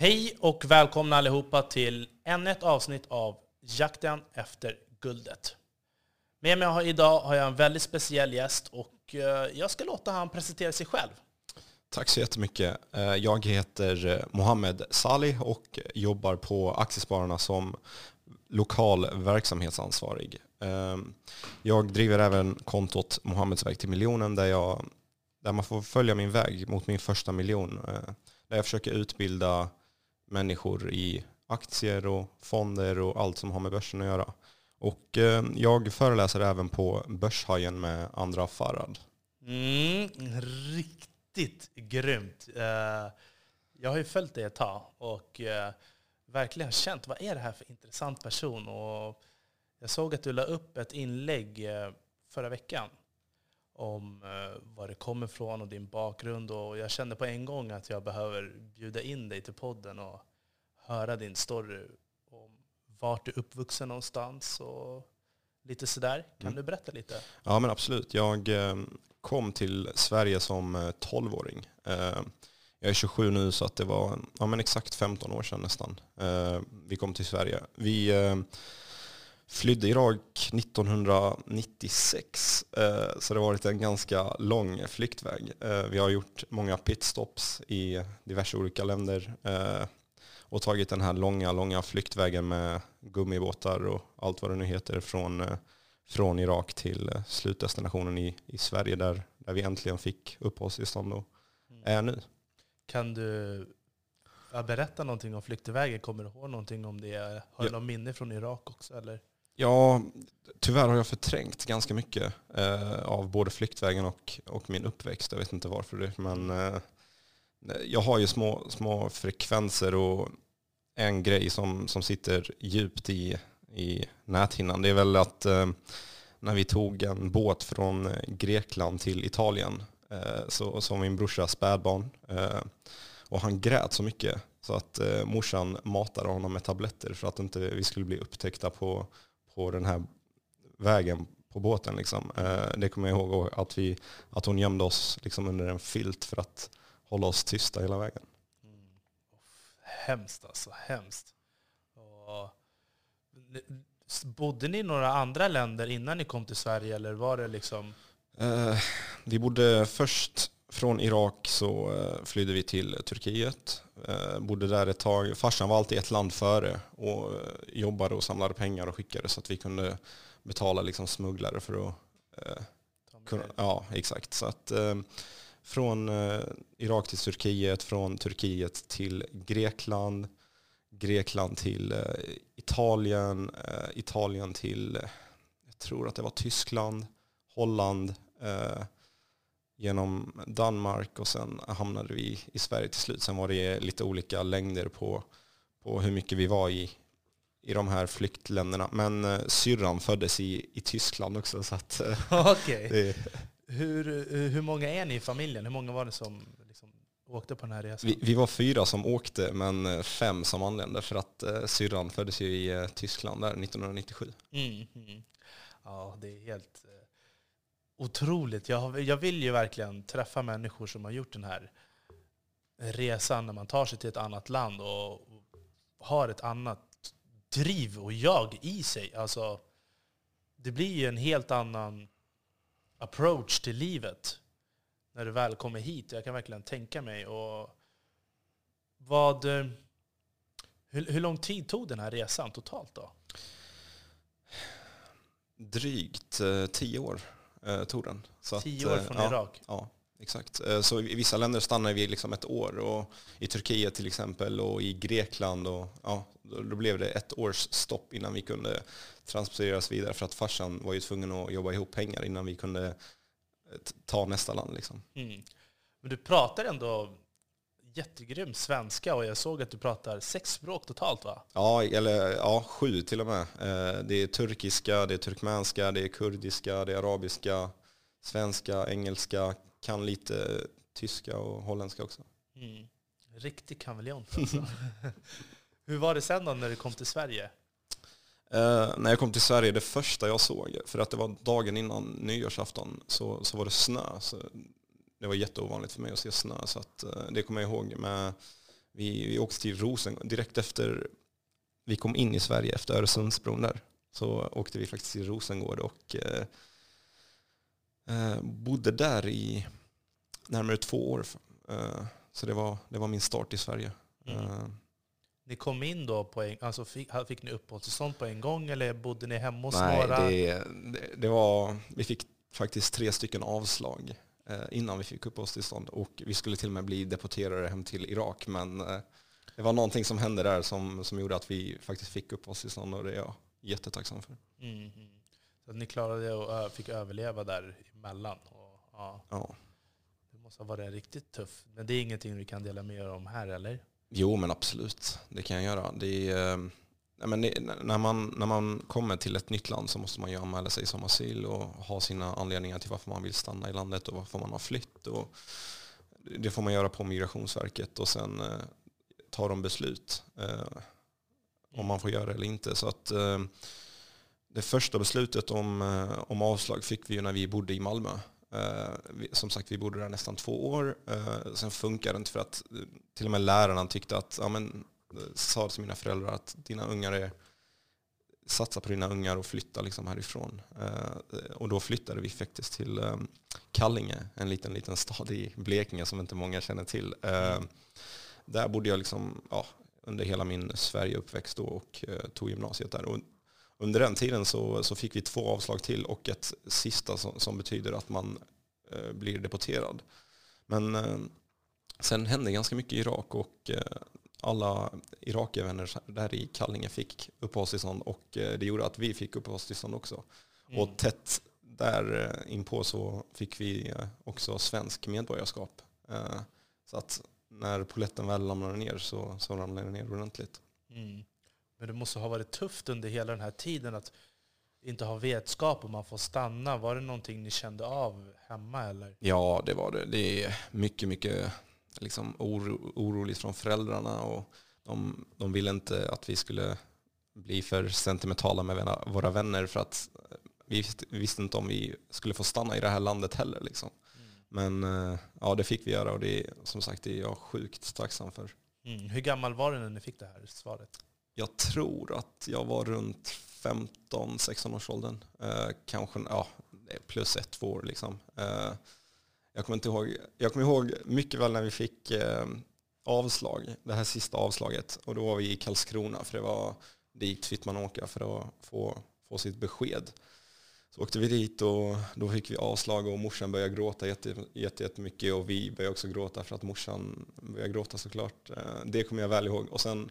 Hej och välkomna allihopa till ännu ett avsnitt av Jakten efter guldet. Med mig idag har jag en väldigt speciell gäst och eh, jag ska låta han presentera sig själv. Tack så jättemycket. Eh, jag heter eh, Mohammed Salih och jobbar på Aktiespararna som lokal verksamhetsansvarig. Ehm, jag driver även kontot Mohammeds väg till miljonen där, jag, där man får följa min väg mot min första miljon. Där jag försöker utbilda människor i aktier och fonder och allt som har med börsen att göra. Och eh, jag föreläser även på Börshajen med Andra Farad. Mm, riktigt grymt. Eh, jag har ju följt dig ett tag och eh, verkligen känt vad är det här för intressant person. Och jag såg att du la upp ett inlägg förra veckan om var det kommer ifrån och din bakgrund. Och jag kände på en gång att jag behöver bjuda in dig till podden och höra din story om vart du är uppvuxen någonstans och lite sådär. Kan mm. du berätta lite? Ja men absolut. Jag eh, kom till Sverige som 12-åring. Eh, eh, jag är 27 nu så att det var ja, men exakt 15 år sedan nästan. Vi kom till Sverige. Vi flydde Irak 1996 så det har varit en ganska lång flyktväg. Vi har gjort många pitstops i diverse olika länder och tagit den här långa, långa flyktvägen med gummibåtar och allt vad det nu heter från, eh, från Irak till eh, slutdestinationen i, i Sverige där, där vi äntligen fick uppehållstillstånd och mm. är nu. Kan du berätta någonting om flyktvägen? Kommer du ihåg någonting om det? Har du ja. något minne från Irak också? Eller? Ja, tyvärr har jag förträngt ganska mycket eh, av både flyktvägen och, och min uppväxt. Jag vet inte varför det men eh, jag har ju små, små frekvenser och en grej som, som sitter djupt i, i näthinnan det är väl att eh, när vi tog en båt från eh, Grekland till Italien eh, så, så var min brorsa spädbarn eh, och han grät så mycket så att eh, morsan matade honom med tabletter för att inte vi skulle bli upptäckta på, på den här vägen på båten. Liksom. Eh, det kommer jag ihåg att, vi, att hon gömde oss liksom under en filt för att hålla oss tysta hela vägen. Mm. Hemskt alltså, hemskt. Och, bodde ni i några andra länder innan ni kom till Sverige eller var det liksom? Eh, vi bodde först från Irak så eh, flydde vi till Turkiet. Eh, bodde där ett tag. Farsan var alltid ett land före och eh, jobbade och samlade pengar och skickade så att vi kunde betala liksom smugglare för att kunna, ja, exakt. Så att, från Irak till Turkiet, från Turkiet till Grekland, Grekland till Italien, Italien till, jag tror att det var Tyskland, Holland, genom Danmark och sen hamnade vi i Sverige till slut. Sen var det lite olika längder på, på hur mycket vi var i, i de här flyktländerna. Men eh, syrran föddes i, i Tyskland också. Så att, okay. det, hur, hur många är ni i familjen? Hur många var det som liksom åkte på den här resan? Vi, vi, var fyra som åkte, men eh, fem som anlände för att eh, syrran föddes ju i eh, Tyskland där 1997. Mm, mm. Ja, det är helt eh, otroligt. Jag, jag vill ju verkligen träffa människor som har gjort den här resan när man tar sig till ett annat land och har ett annat driv och jag i sig. Alltså, det blir ju en helt annan approach till livet när du väl kommer hit. Jag kan verkligen tänka mig. Och vad, eh, hur, hur lång tid tog den här resan totalt då? Drygt eh, tio år eh, tog den. Så tio att, år från ja, Irak? Ja, exakt. Eh, så i vissa länder stannar vi liksom ett år. Och I Turkiet till exempel och i Grekland. Och, ja, då blev det ett års stopp innan vi kunde transporteras vidare för att farsan var ju tvungen att jobba ihop pengar innan vi kunde eh, ta nästa land. Liksom. Mm. Men du pratar ändå jättegrym svenska och jag såg att du pratar sex språk totalt va? Ja, eller ja, sju till och med. Eh, det är turkiska, det är turkmänska, det är kurdiska, det är arabiska, svenska, engelska, kan lite tyska och holländska också. Mm. Riktig kameleont alltså. Hur var det sen då när du kom till Sverige? Eh, när jag kom till Sverige, det första jag såg, för att det var dagen innan nyårsafton, så, så var det snö. Så det var jätteovanligt för mig att se snö, så att, eh, det kommer jag ihåg. Med, vi, vi åkte till Rosengård direkt efter vi kom in i Sverige efter Öresundsbron där. Så åkte vi faktiskt till Rosengård och eh, eh, bodde där i närmare två år. Eh, så det var, det var min start i Sverige. Mm. Eh, Ni kom in då på en, alltså fick, fick ni uppehållstillstånd på en gång eller bodde ni hemma hos nej, några? det, det, det var, vi fick faktiskt tre stycken avslag innan vi fick uppehållstillstånd och vi skulle till och med bli deporterade hem till Irak men eh, det var någonting som hände där som, som gjorde att vi faktiskt fick uppehållstillstånd och det är jag jättetacksam för. Mm. Så ni klarade och ö- fick överleva där emellan? Och, ja, Ja. det måste ha varit riktigt tufft. Men det är ingenting vi kan dela med er om här eller? Jo men absolut, det kan jag göra. Det är, eh, nej, men det, när, man, när man kommer till ett nytt land så måste man ju anmäla sig som asyl och ha sina anledningar till varför man vill stanna i landet och varför man har flytt. Och det får man göra på Migrationsverket och sen eh, tar de beslut eh, om man får göra det eller inte. Så att, eh, det första beslutet om, eh, om avslag fick vi ju när vi bodde i Malmö. Eh, vi, som sagt, vi bodde där nästan två år. Eh, sen funkade det inte för att eh, till och med lärarna tyckte att, ja men, sa till mina föräldrar att dina ungar är, satsa på dina ungar och flytta liksom härifrån. Eh, och då flyttade vi faktiskt till eh, Kallinge, en liten, liten stad i Blekinge som inte många känner till. Eh, där bodde jag liksom, ja, under hela min Sverigeuppväxt då och eh, tog gymnasiet där. Och under den tiden så, så fick vi två avslag till och ett sista som, som betyder att man eh, blir deporterad. Men eh, sen hände ganska mycket i Irak och eh, alla Irakier-vänner där i Kallinge fick uppehållstillstånd och eh, det gjorde att vi fick uppehållstillstånd också. Mm. Och tätt där eh, inpå så fick vi eh, också svensk medborgarskap. Så att när poletten väl ramlade ner så, så ramlade den ner ordentligt. Mm. Men det måste ha varit tufft under hela den här tiden att inte ha vetskap om man får stanna. Var det någonting ni kände av hemma eller? Ja, det var det. Det är mycket, mycket liksom oro, oroligt från föräldrarna och de, de ville inte att vi skulle bli för sentimentala med våra, vänner för att vi visste, vi visste inte om vi skulle få stanna i det här landet heller. Liksom. Men eh, ja, det fick vi göra och det är som sagt det är jag sjukt tacksam för. Mm. Hur gammal var du när ni fick det här svaret? Jag tror att jag var runt 15-16 års åldern. Eh, kanske ja, plus ett, två år. Liksom. Eh, jag kommer inte ihåg. Jag kommer ihåg mycket väl när vi fick eh, avslag, det här sista avslaget. Och då var vi i Karlskrona för det var dit fick man åka för att få, få sitt besked. Så åkte vi dit och då fick vi avslag och morsan började gråta jätte, jätte, jättemycket och vi började också gråta för att morsan började gråta såklart. Eh, Det kommer jag väl ihåg. Och sen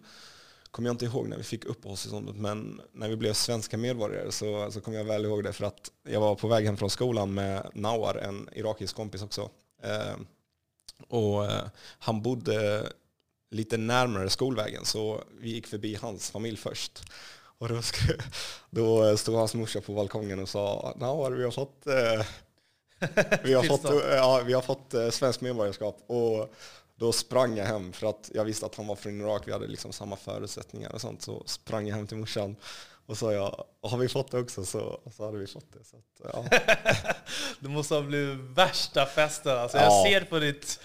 kommer jag inte ihåg när vi fick uppehållstillståndet men när vi blev svenska medborgare så, så kommer jag väl ihåg det för att jag var på väg hem från skolan med Nawar, en irakisk kompis också. Eh, och eh, han bodde lite närmare skolvägen så vi gick förbi hans familj först. Och då, sk- då stod hans morsa på balkongen och sa Nawar, vi har fått, eh, vi har fått, ja, vi har fått eh, svenskt medborgarskap. Och då sprang jag hem för att jag visste att han var från Irak. Vi hade liksom samma förutsättningar och sånt. Så sprang jag hem till morsan och sa jag, har vi fått det också så, så hade vi fått det. Så att, ja. Det måste ha blivit värsta festen. Alltså, Ja. Jag ser på ditt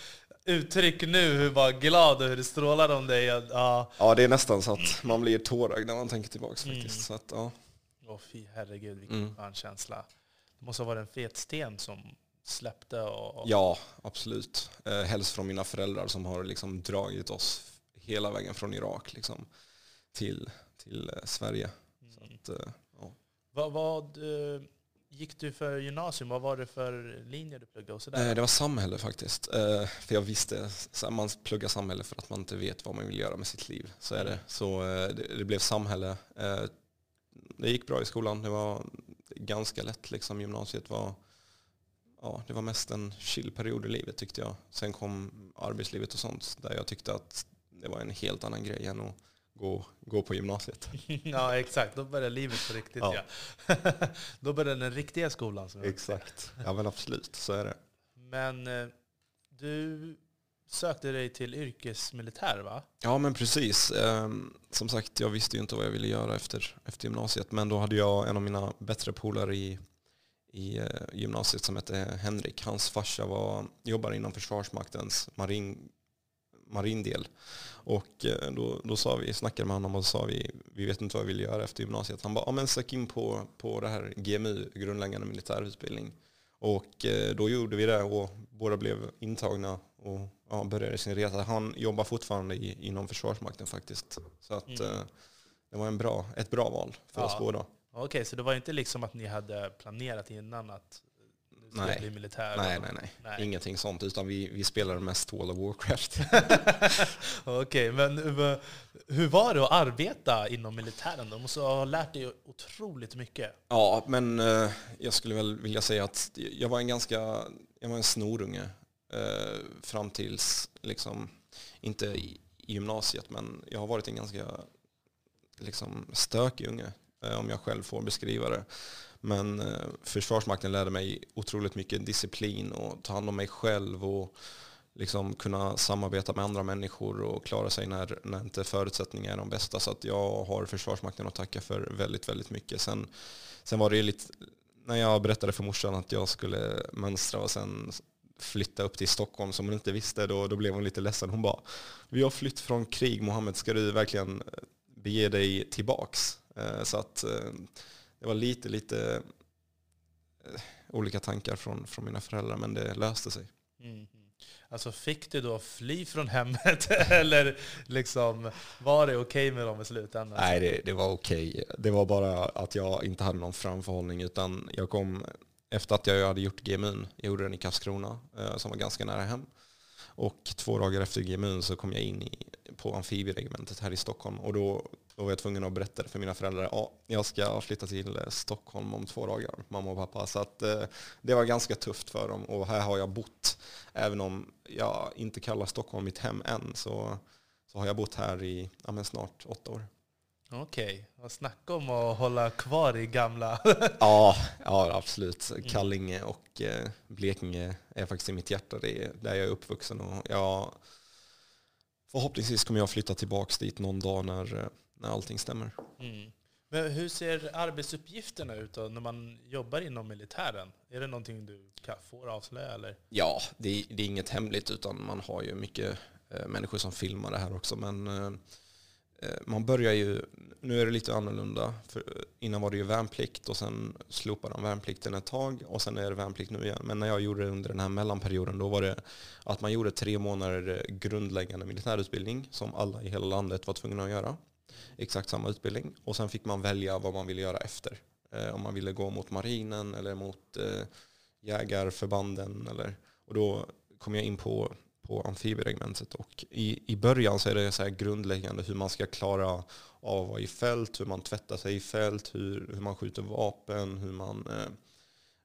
uttryck nu hur bara glad och hur det strålar om dig. Ja. ja, det är nästan så att man blir tårögd när man tänker tillbaka faktiskt. Så att, ja. Åh fy herregud vilken Mm. skön känsla. Det måste ha varit en fet sten som släppte och... ja, absolut. Eh, helst från mina föräldrar som har liksom dragit oss hela vägen från Irak liksom, till, till eh, Sverige. Så Mm. att, eh, ja. Vad, vad eh, gick du för gymnasium? Vad var det för linje du pluggade? Och sådär? Det var samhälle faktiskt. För jag visste, så här, man pluggar samhälle för att man inte vet vad man vill göra med sitt liv. Så är det. Så eh, det, blev samhälle. Det gick bra i skolan. Det var ganska lätt liksom. Gymnasiet var, ja, det var mest en chill period i livet tyckte jag. Sen kom arbetslivet och sånt där jag tyckte att det var en helt annan grej än att gå, gå på gymnasiet. ja exakt, då började livet på riktigt. Ja. Ja. då började den riktiga skolan. Som jag- Exakt. Ja men absolut, så är det. Men eh, du sökte dig till yrkesmilitär va? Ja men precis. Ehm, Som sagt, jag visste ju inte vad jag ville göra efter, efter gymnasiet. Men då hade jag en av mina bättre polare i, i eh, gymnasiet som hette Henrik. Hans farsa var, jobbar inom Försvarsmaktens marin, marindel. Och eh, då, då sa vi, snackade med honom och sa vi, vi vet inte vad vi vill göra efter gymnasiet. Han bara, ja men sök in på, på det här GMU, grundläggande militärutbildning. Och eh, då gjorde vi det och båda blev intagna och ja, började sin resa. Han jobbar fortfarande i, inom Försvarsmakten faktiskt. Så att mm. det var en bra, ett bra val för ja. oss båda. Okej, okay, så det var inte liksom att ni hade planerat innan att nej. bli militär? Nej, nej, nej, nej. Ingenting sånt. Utan vi, vi spelade mest World of Warcraft. Okej, okay, men hur var det att arbeta inom militären? Du måste ha lärt dig otroligt mycket. Ja, men eh, jag skulle väl vilja säga att jag var en ganska jag var en snorunge eh, fram tills, liksom, inte i gymnasiet, men jag har varit en ganska liksom, stökig unge, Eh, om jag själv får beskriva det. Men eh, Försvarsmakten lärde mig otroligt mycket disciplin och ta hand om mig själv och liksom kunna samarbeta med andra människor och klara sig när, när inte förutsättningarna är de bästa. Så att jag har Försvarsmakten att tacka för väldigt, väldigt mycket. Sen, sen var det lite, när jag berättade för morsan att jag skulle mönstra och sen flytta upp till Stockholm som hon inte visste, då, då blev hon lite ledsen. Hon bara, vi har flytt från krig Mohammed, ska du verkligen bege dig tillbaks? Eh, så att eh, det var lite, lite eh, olika tankar från, från mina föräldrar, men det löste sig. Mm. Alltså fick du då fly från hemmet eller liksom, var det okej okay med dem i slutändan? Nej, det, det var okej. Okay. Det var bara att jag inte hade någon framförhållning utan jag kom efter att jag hade gjort GMUn. Jag gjorde den i Karlskrona som var ganska nära hem. Och två dagar efter GMUn så kom jag in i, på amfibieregementet här i Stockholm och då då var jag tvungen att berätta det för mina föräldrar. Ja, jag ska flytta till eh, Stockholm om två dagar, mamma och pappa. Så att, eh, det var ganska tufft för dem. Och här har jag bott, även om jag inte kallar Stockholm mitt hem än, så, så har jag bott här i ja, snart åtta år. Okej, okay. snacka om att hålla kvar i gamla... ja, ja, absolut. Mm. Kallinge och eh, Blekinge är faktiskt i mitt hjärta. Det är där jag är uppvuxen. Och jag, förhoppningsvis kommer jag flytta tillbaka dit någon dag när eh, när allting stämmer. Mm. Men hur ser arbetsuppgifterna ut då, när man jobbar inom militären? Är det någonting du får avslöja? Eller? Ja, det är, det är inget hemligt utan man har ju mycket eh, människor som filmar det här också. Men eh, eh man börjar ju, nu är det lite annorlunda. För innan var det ju värnplikt och sen slopade de värnplikten ett tag och sen är det värnplikt nu igen. Men när jag gjorde det under den här mellanperioden då var det att man gjorde tre månader grundläggande militärutbildning som alla i hela landet var tvungna att göra exakt samma utbildning. Och sen fick man välja vad man ville göra efter. Eh, om man ville gå mot marinen eller mot eh, jägarförbanden. Eller, och då kom jag in på, på amfibieregementet. Och i, i början så är det så här grundläggande hur man ska klara av att vara i fält, hur man tvättar sig i fält, hur, hur man skjuter vapen, hur man eh,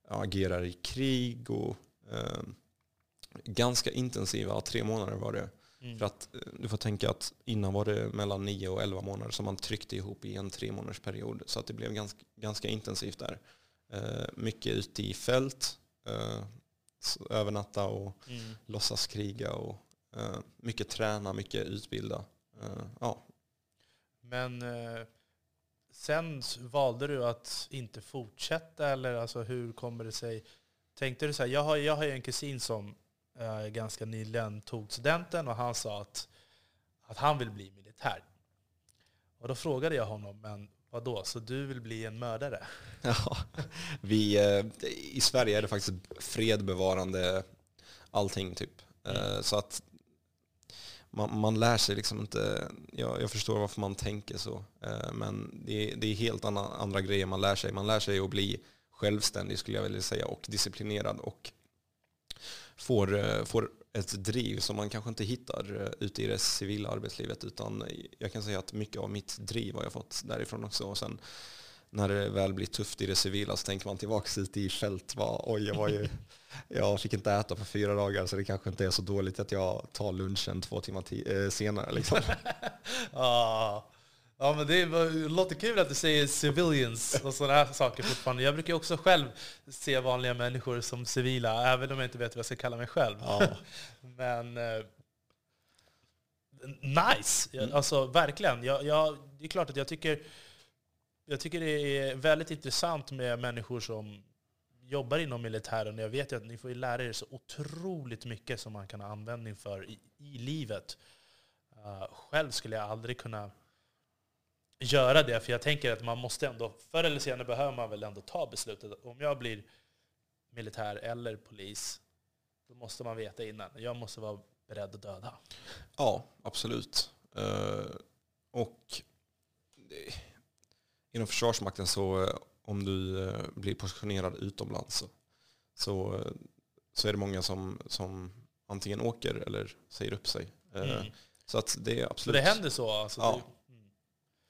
agerar i krig. och eh, Ganska intensiva, tre månader var det. Mm. För att eh, du får tänka att innan var det mellan 9 och 11 månader som man tryckte ihop i en tre månaders period. Så att det blev ganska, ganska intensivt där. Eh, mycket ute i fält, eh, övernatta och mm. låtsas kriga och eh, mycket träna, mycket utbilda. Eh, ja. Men eh, sen valde du att inte fortsätta eller alltså, hur kommer det sig? Tänkte du så här, jag har, jag har en kusin som eh, ganska nyligen tog studenten och han sa att, att han vill bli militär. Och då frågade jag honom, men vadå, så du vill bli en mördare? Ja, vi, eh, i Sverige är det faktiskt fredbevarande allting typ. Mm. Så att man, man, lär sig liksom inte, jag, jag, förstår varför man tänker så, eh, men det, det är helt andra, andra grejer man lär sig. Man lär sig att bli självständig skulle jag vilja säga och disciplinerad och får, eh, får ett driv som man kanske inte hittar eh, ute i det civila arbetslivet. Utan jag kan säga att mycket av mitt driv har jag fått därifrån också. Och sen när det väl blir tufft i det civila så tänker man tillbaka ute i fält. Var, Oj, jag, var ju, jag fick inte äta på fyra dagar så det kanske inte är så dåligt att jag tar lunchen två timmar eh, senare. Liksom. ah. Ja, men det låter kul att du säger civilians och sådana här saker fortfarande. Jag brukar också själv se vanliga människor som civila, även om jag inte vet vad jag ska kalla mig själv. Ja. men eh, nice! Mm. Alltså verkligen. Jag, jag, det är klart att jag tycker, jag tycker det är väldigt intressant med människor som jobbar inom militären. Jag vet ju att ni får lära er så otroligt mycket som man kan ha användning för i, i livet. Uh, själv skulle jag aldrig kunna göra det, för jag tänker att man måste ändå, förr eller senare behöver man väl ändå ta beslutet. Om jag blir militär eller polis, då måste man veta innan. Jag måste vara beredd att döda. Ja, absolut. Uh, och inom Försvarsmakten så eh, om du blir positionerad utomlands så, så, så är det många som, som antingen åker eller säger upp sig. Mm. Så att det är absolut... Så det händer så? Alltså ja.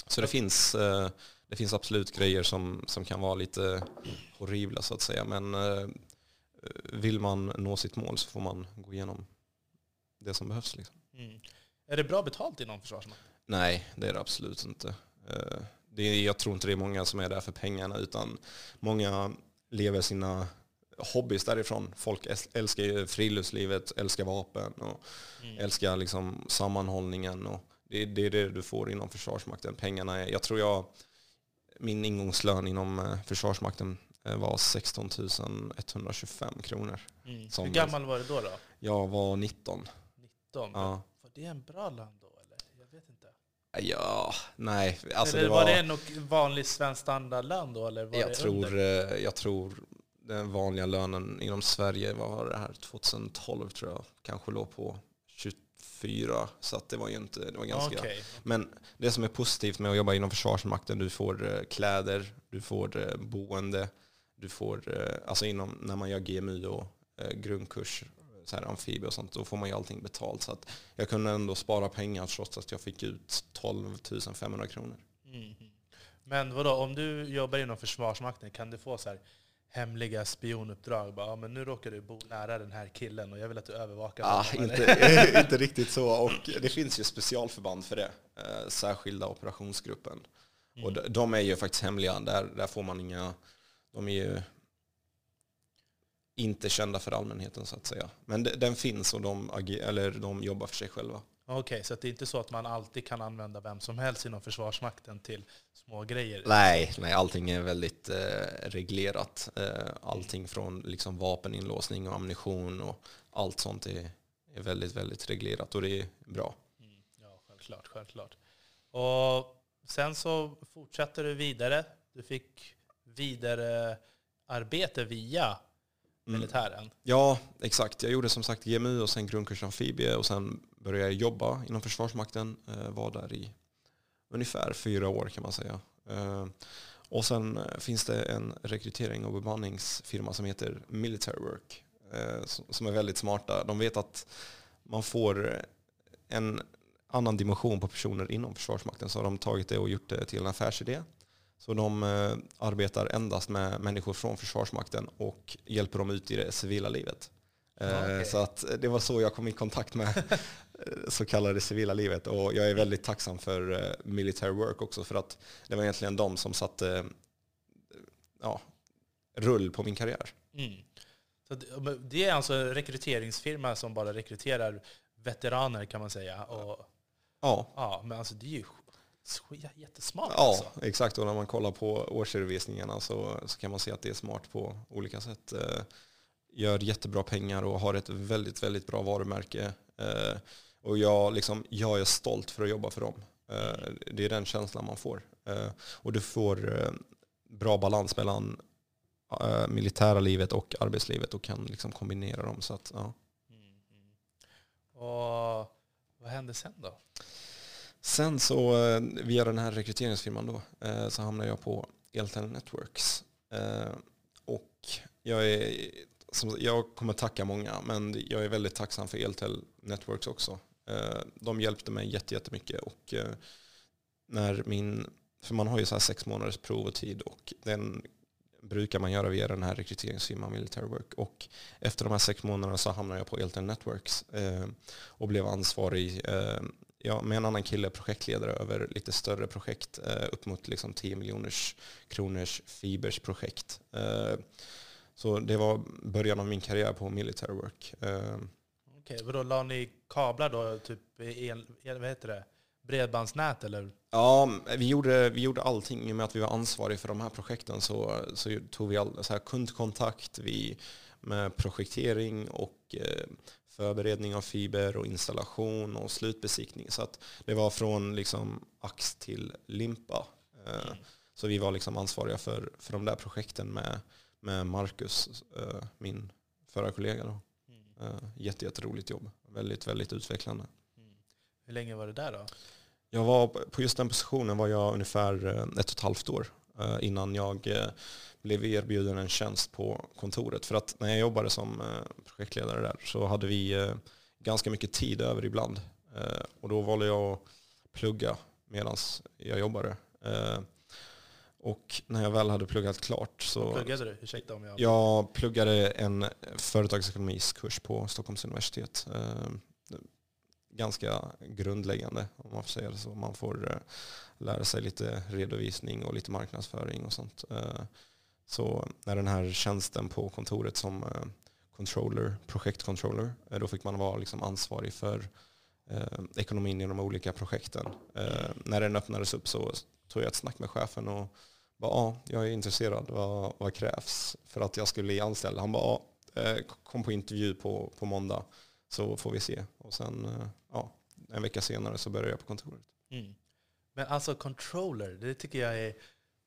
Så det finns, det finns absolut grejer som, som kan vara lite horribla så att säga. Men vill man nå sitt mål så får man gå igenom det som behövs. Liksom. Mm. Är det bra betalt inom Försvarsmakten? Nej, det är det absolut inte. Eh, det är, jag tror inte det är många som är där för pengarna, utan många lever sina hobbys därifrån. Folk älskar friluftslivet, älskar vapen och mm. älskar liksom sammanhållningen. Och det, det, är det du får inom Försvarsmakten. Pengarna är, jag tror jag, min ingångslön inom eh, Försvarsmakten eh, var 16 125 kronor. Mm. Hur gammal var du då? då? Jag var 19. 19? Ja. Var det en bra lön då? Eller? Jag vet inte. Ja, nej. Alltså det var, var det en vanlig svensk standardlön då? Eller var jag, det tror, eh, jag tror den vanliga lönen inom Sverige, vad var det här, 2012 tror jag, kanske låg på 24. Så det var ju inte, det var ganska... Okay. Men det som är positivt med att jobba inom Försvarsmakten, du får eh, kläder, du får eh, boende, du får, alltså inom, när man gör GMU och grundkurs så här amfibie och sånt, då får man ju allting betalt. Så att jag kunde ändå spara pengar trots att jag fick ut 12 500 kronor. Mm. Men vadå, om du jobbar inom Försvarsmakten, kan du få så här hemliga spionuppdrag? Bara, ja, men nu råkar du bo nära den här killen och jag vill att du övervakar ah, honom. Inte, inte riktigt så. Och det finns ju specialförband för det. Eh, särskilda operationsgruppen. Mm. Och de är ju faktiskt hemliga. Där, där får man inga... De är ju inte kända för allmänheten så att säga. Men den finns och de, eller de jobbar för sig själva. Okej, okay, så det är inte så att man alltid kan använda vem som helst inom Försvarsmakten till små grejer? Nej, nej allting är väldigt eh, reglerat. Eh, allting från liksom vapeninlåsning och ammunition och allt sånt är, är väldigt, väldigt reglerat och det är bra. Mm, ja, självklart, självklart. Och sen så fortsätter du vidare. Du fick vidare arbete via Mm. militären. Mm. Ja, exakt. Jag gjorde som sagt GMU och sen grundkurs amfibie och sen började jobba inom Försvarsmakten. Eh, var där i ungefär fyra år kan man säga. Eh, och sen eh, finns det en rekrytering och bemanningsfirma som heter Military Work som är väldigt smarta. De vet att man får en annan dimension på personer inom Försvarsmakten så har de tagit det och gjort det till en affärsidé. Så de arbetar endast med människor från Försvarsmakten och hjälper dem ut i det civila livet. Okay. Så att det var så jag kom i kontakt med så kallade civila livet. Och jag är väldigt tacksam för eh, Military Work också för att det var egentligen de som satte ja, rull på min karriär. Mm. Så det är alltså en rekryteringsfirma som bara rekryterar veteraner kan man säga? Och, ja. ja. Men alltså det är ju Jättesmart Ja, alltså. exakt. Och när man kollar på årsredovisningarna så, så kan man se att det är smart på olika sätt. Eh, gör jättebra pengar och har ett väldigt, väldigt bra varumärke. Och jag, liksom, jag är stolt för att jobba för dem. Eh, det är den känslan man får. Eh, och du får eh, bra balans mellan militära livet och arbetslivet och kan liksom kombinera dem. Så att, ja. Mm, mm. Och vad hände sen då? Sen så via den här rekryteringsfirman då så hamnade jag på Eltel Networks. Och jag, är, jag kommer tacka många men jag är väldigt tacksam för Eltel Networks också. Eh, de hjälpte mig jättemycket och eh, när min, för man har ju så här sex månaders provotid och den brukar man göra via den här rekryteringsfirman Military Work. Och efter de här sex månaderna så hamnade jag på Eltel Networks eh, och blev ansvarig ja, med en annan kille projektledare över lite större projekt, eh, upp mot liksom 10 miljoners kronors fibers projekt. Så det var början av min karriär på Military Work. Eh, Okej, okay, då la ni kablar då, typ el, vad heter det? bredbandsnät eller? Ja, vi gjorde, vi gjorde allting. I och med att vi var ansvariga för de här projekten så, så tog vi all, så här kundkontakt vi, med projektering och eh, förberedning av fiber och installation och slutbesiktning. Så att det var från liksom ax till limpa. Eh, Mm. Så vi var liksom ansvariga för, för de där projekten med, med Marcus, eh, min förra kollega. Då. Mm. Eh, Jätte, jätteroligt jobb. Väldigt, väldigt utvecklande. Mm. Hur länge var det där då? Jag var på just den positionen var jag ungefär eh, ett och ett halvt år innan jag blev erbjuden en tjänst på kontoret. För att när jag jobbade som projektledare där så hade vi ganska mycket tid över ibland. Och då valde jag att plugga medan jag jobbade. Och när jag väl hade pluggat klart så Pluggade du? Ursäkta om jag... jag pluggade en företagsekonomiskurs på Stockholms universitet. Eh, Ganska grundläggande om man får säga det så. Man får eh, lära sig lite redovisning och lite marknadsföring och sånt. Eh, Så när den här tjänsten på kontoret som eh, controller, projektcontroller, eh, då fick man vara liksom ansvarig för ekonomin i de olika projekten. Eh, När den öppnades upp så tog jag ett snack med chefen och bara, ja, jag är intresserad. Vad, vad krävs för att jag skulle bli anställd? Han bara, ja, eh, kom på intervju på, på måndag så får vi se. Och sen, eh, ja, en vecka senare så började jag på kontoret. Mm. Men alltså controller, det tycker jag är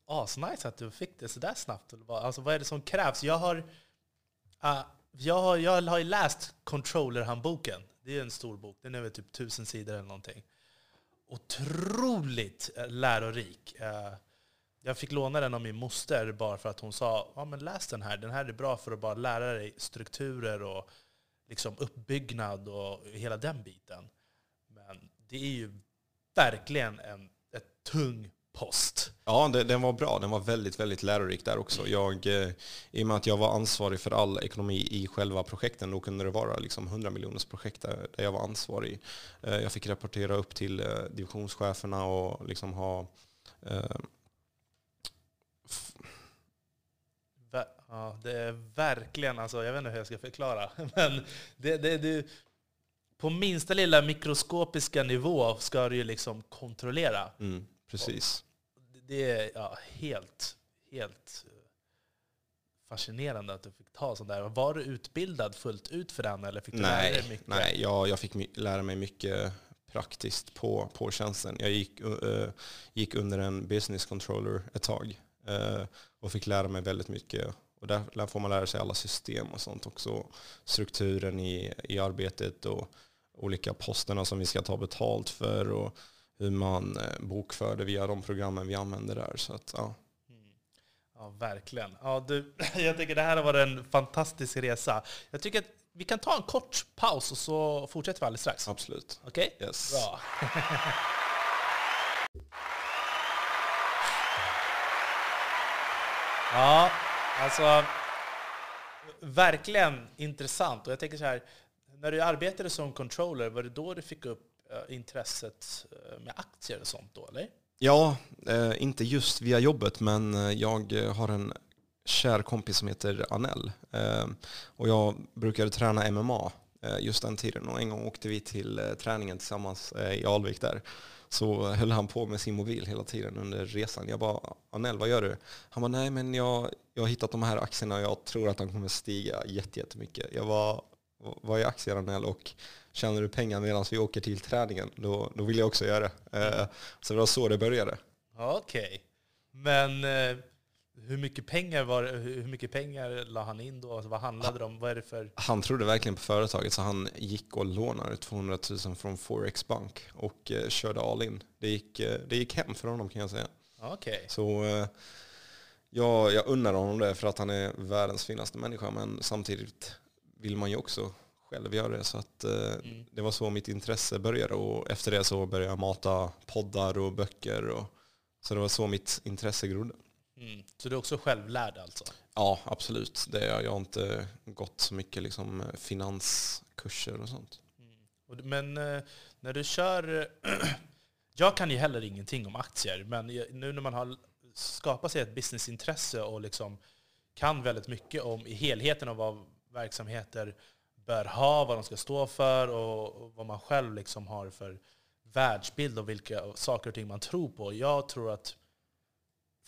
asnice att du fick det sådär snabbt. Alltså vad är det som krävs? Jag har, uh, jag har, jag har ju läst controller-handboken. Det är en stor bok, den är väl typ tusen sidor eller någonting. Otroligt eh, lärorik. Uh, jag fick låna den av min moster bara för att hon sa ja, men läs den här. Den här är bra för att bara lära dig strukturer och liksom uppbyggnad och hela den biten. Men det är ju verkligen en ett tung post. Ja, det, den var bra. Den var väldigt, väldigt lärorik där också. Jag, eh, I och med att jag var ansvarig för all ekonomi i själva projekten, då kunde det vara liksom 100 miljoners projekt där, där jag var ansvarig. Eh, Jag fick rapportera upp till eh, divisionscheferna och liksom ha eh, Ver- Ja, det är verkligen, alltså, jag vet inte hur jag ska förklara, men det, det, det, på minsta lilla mikroskopiska nivå ska du ju liksom kontrollera. mm, precis. Det är ja, helt, helt eh, fascinerande att du fick ta sånt där. Var du utbildad fullt ut för den, eller fick du lära dig Nej, mycket? nej jag, jag fick lära mig mycket praktiskt på, på tjänsten. Jag gick, eh, gick under en business controller ett tag och fick lära mig väldigt mycket. Och där, där får man lära sig alla system och sånt också. Strukturen i, i arbetet och olika posterna som vi ska ta betalt för och hur man eh, bokför det via de programmen vi använder där. Så att, ja. Ja, verkligen. Ja, du, jag tycker det här har varit en fantastisk resa. Jag tycker att vi kan ta en kort paus och så fortsätter vi alldeles strax. Absolut. Okej? Yes. Bra. ja, alltså verkligen intressant. Och jag tänker så här, när du arbetade som controller, var det då du fick upp eh, intresset eh, med aktier och sånt då, eller? Ja, eh, inte just via jobbet, men jag har en kär kompis som heter Anel. Och jag brukade träna MMA just den tiden. Och en gång åkte vi till träningen tillsammans i Alvik där. Så höll han på med sin mobil hela tiden under resan. Jag bara, Anel vad gör du? Han bara, nej men jag, jag har hittat de här aktierna och jag tror att de kommer stiga jättemycket. Jag var vad är aktier Anel och tjänar du pengar medan vi åker till träningen, då, då vill jag också göra det. Eh, så det var så det började. Okej. Men eh, hur mycket pengar var hur mycket pengar la han in då? Alltså, vad handlade det om? Vad är det för... Han trodde verkligen på företaget så han gick och lånade 200 000 från Forex Bank och eh, körde all in. Det gick, eh, det gick hem för honom kan jag säga. Okej. Så eh, jag, jag unnar honom det för att han är världens finaste människa men samtidigt vill man ju också själv göra det. Så att, eh, Mm. det var så mitt intresse började och efter det så började jag mata poddar och böcker. Och, så det var så mitt intresse grodde. Mm. Så du är också självlärd alltså? Ja, absolut. Det är jag. har inte gått så mycket liksom, finanskurser och sånt. Mm. Men eh, när du kör... jag kan ju heller ingenting om aktier, men nu när man har skapat sig ett businessintresse och liksom kan väldigt mycket om i helheten av vad verksamheter bör ha, vad de ska stå för och, och vad man själv liksom har för världsbild och vilka saker och ting man tror på. Jag tror att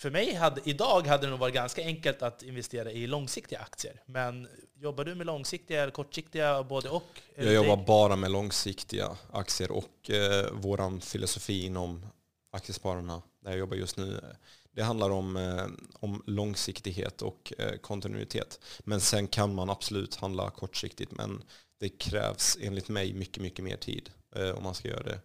för mig hade, idag hade det nog varit ganska enkelt att investera i långsiktiga aktier. Men jobbar du med långsiktiga eller kortsiktiga, både och? Jag jobbar bara med långsiktiga aktier och eh, vår filosofi inom Aktiespararna, där jag jobbar just nu, det handlar om, eh, om långsiktighet och eh, kontinuitet. Men sen kan man absolut handla kortsiktigt, men det krävs enligt mig mycket, mycket mer tid eh, om man ska göra det.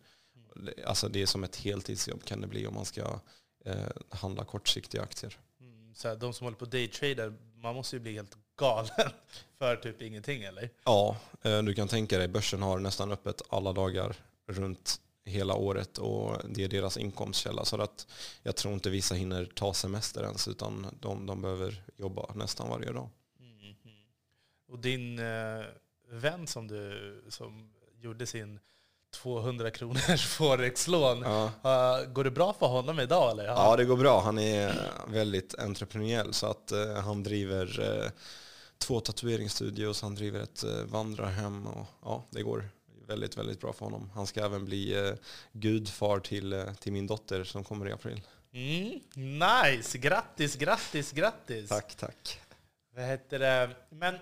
Alltså det är som ett heltidsjobb kan det bli om man ska eh, handla kortsiktiga aktier. Mm, så här, de som håller på daytrader, man måste ju bli helt galen för typ ingenting eller? Ja, eh, du kan tänka dig börsen har nästan öppet alla dagar runt hela året och det är deras inkomstkälla. Så att jag tror inte vissa hinner ta semester ens utan de, de behöver jobba nästan varje dag. Mm. Och din eh, vän som, du, som gjorde sin 200 kronors forex-lån. Ja. går det bra för honom idag? Eller? Ja, det går bra. Han är väldigt entreprenöriell så att uh, han driver uh, två tatueringsstudios, han driver ett uh, vandrarhem och ja, det går väldigt, väldigt bra för honom. Han ska även bli gudfar till, till min dotter som kommer i april. Mm, nice! Grattis, grattis, grattis! Tack, tack. Vad heter det? Men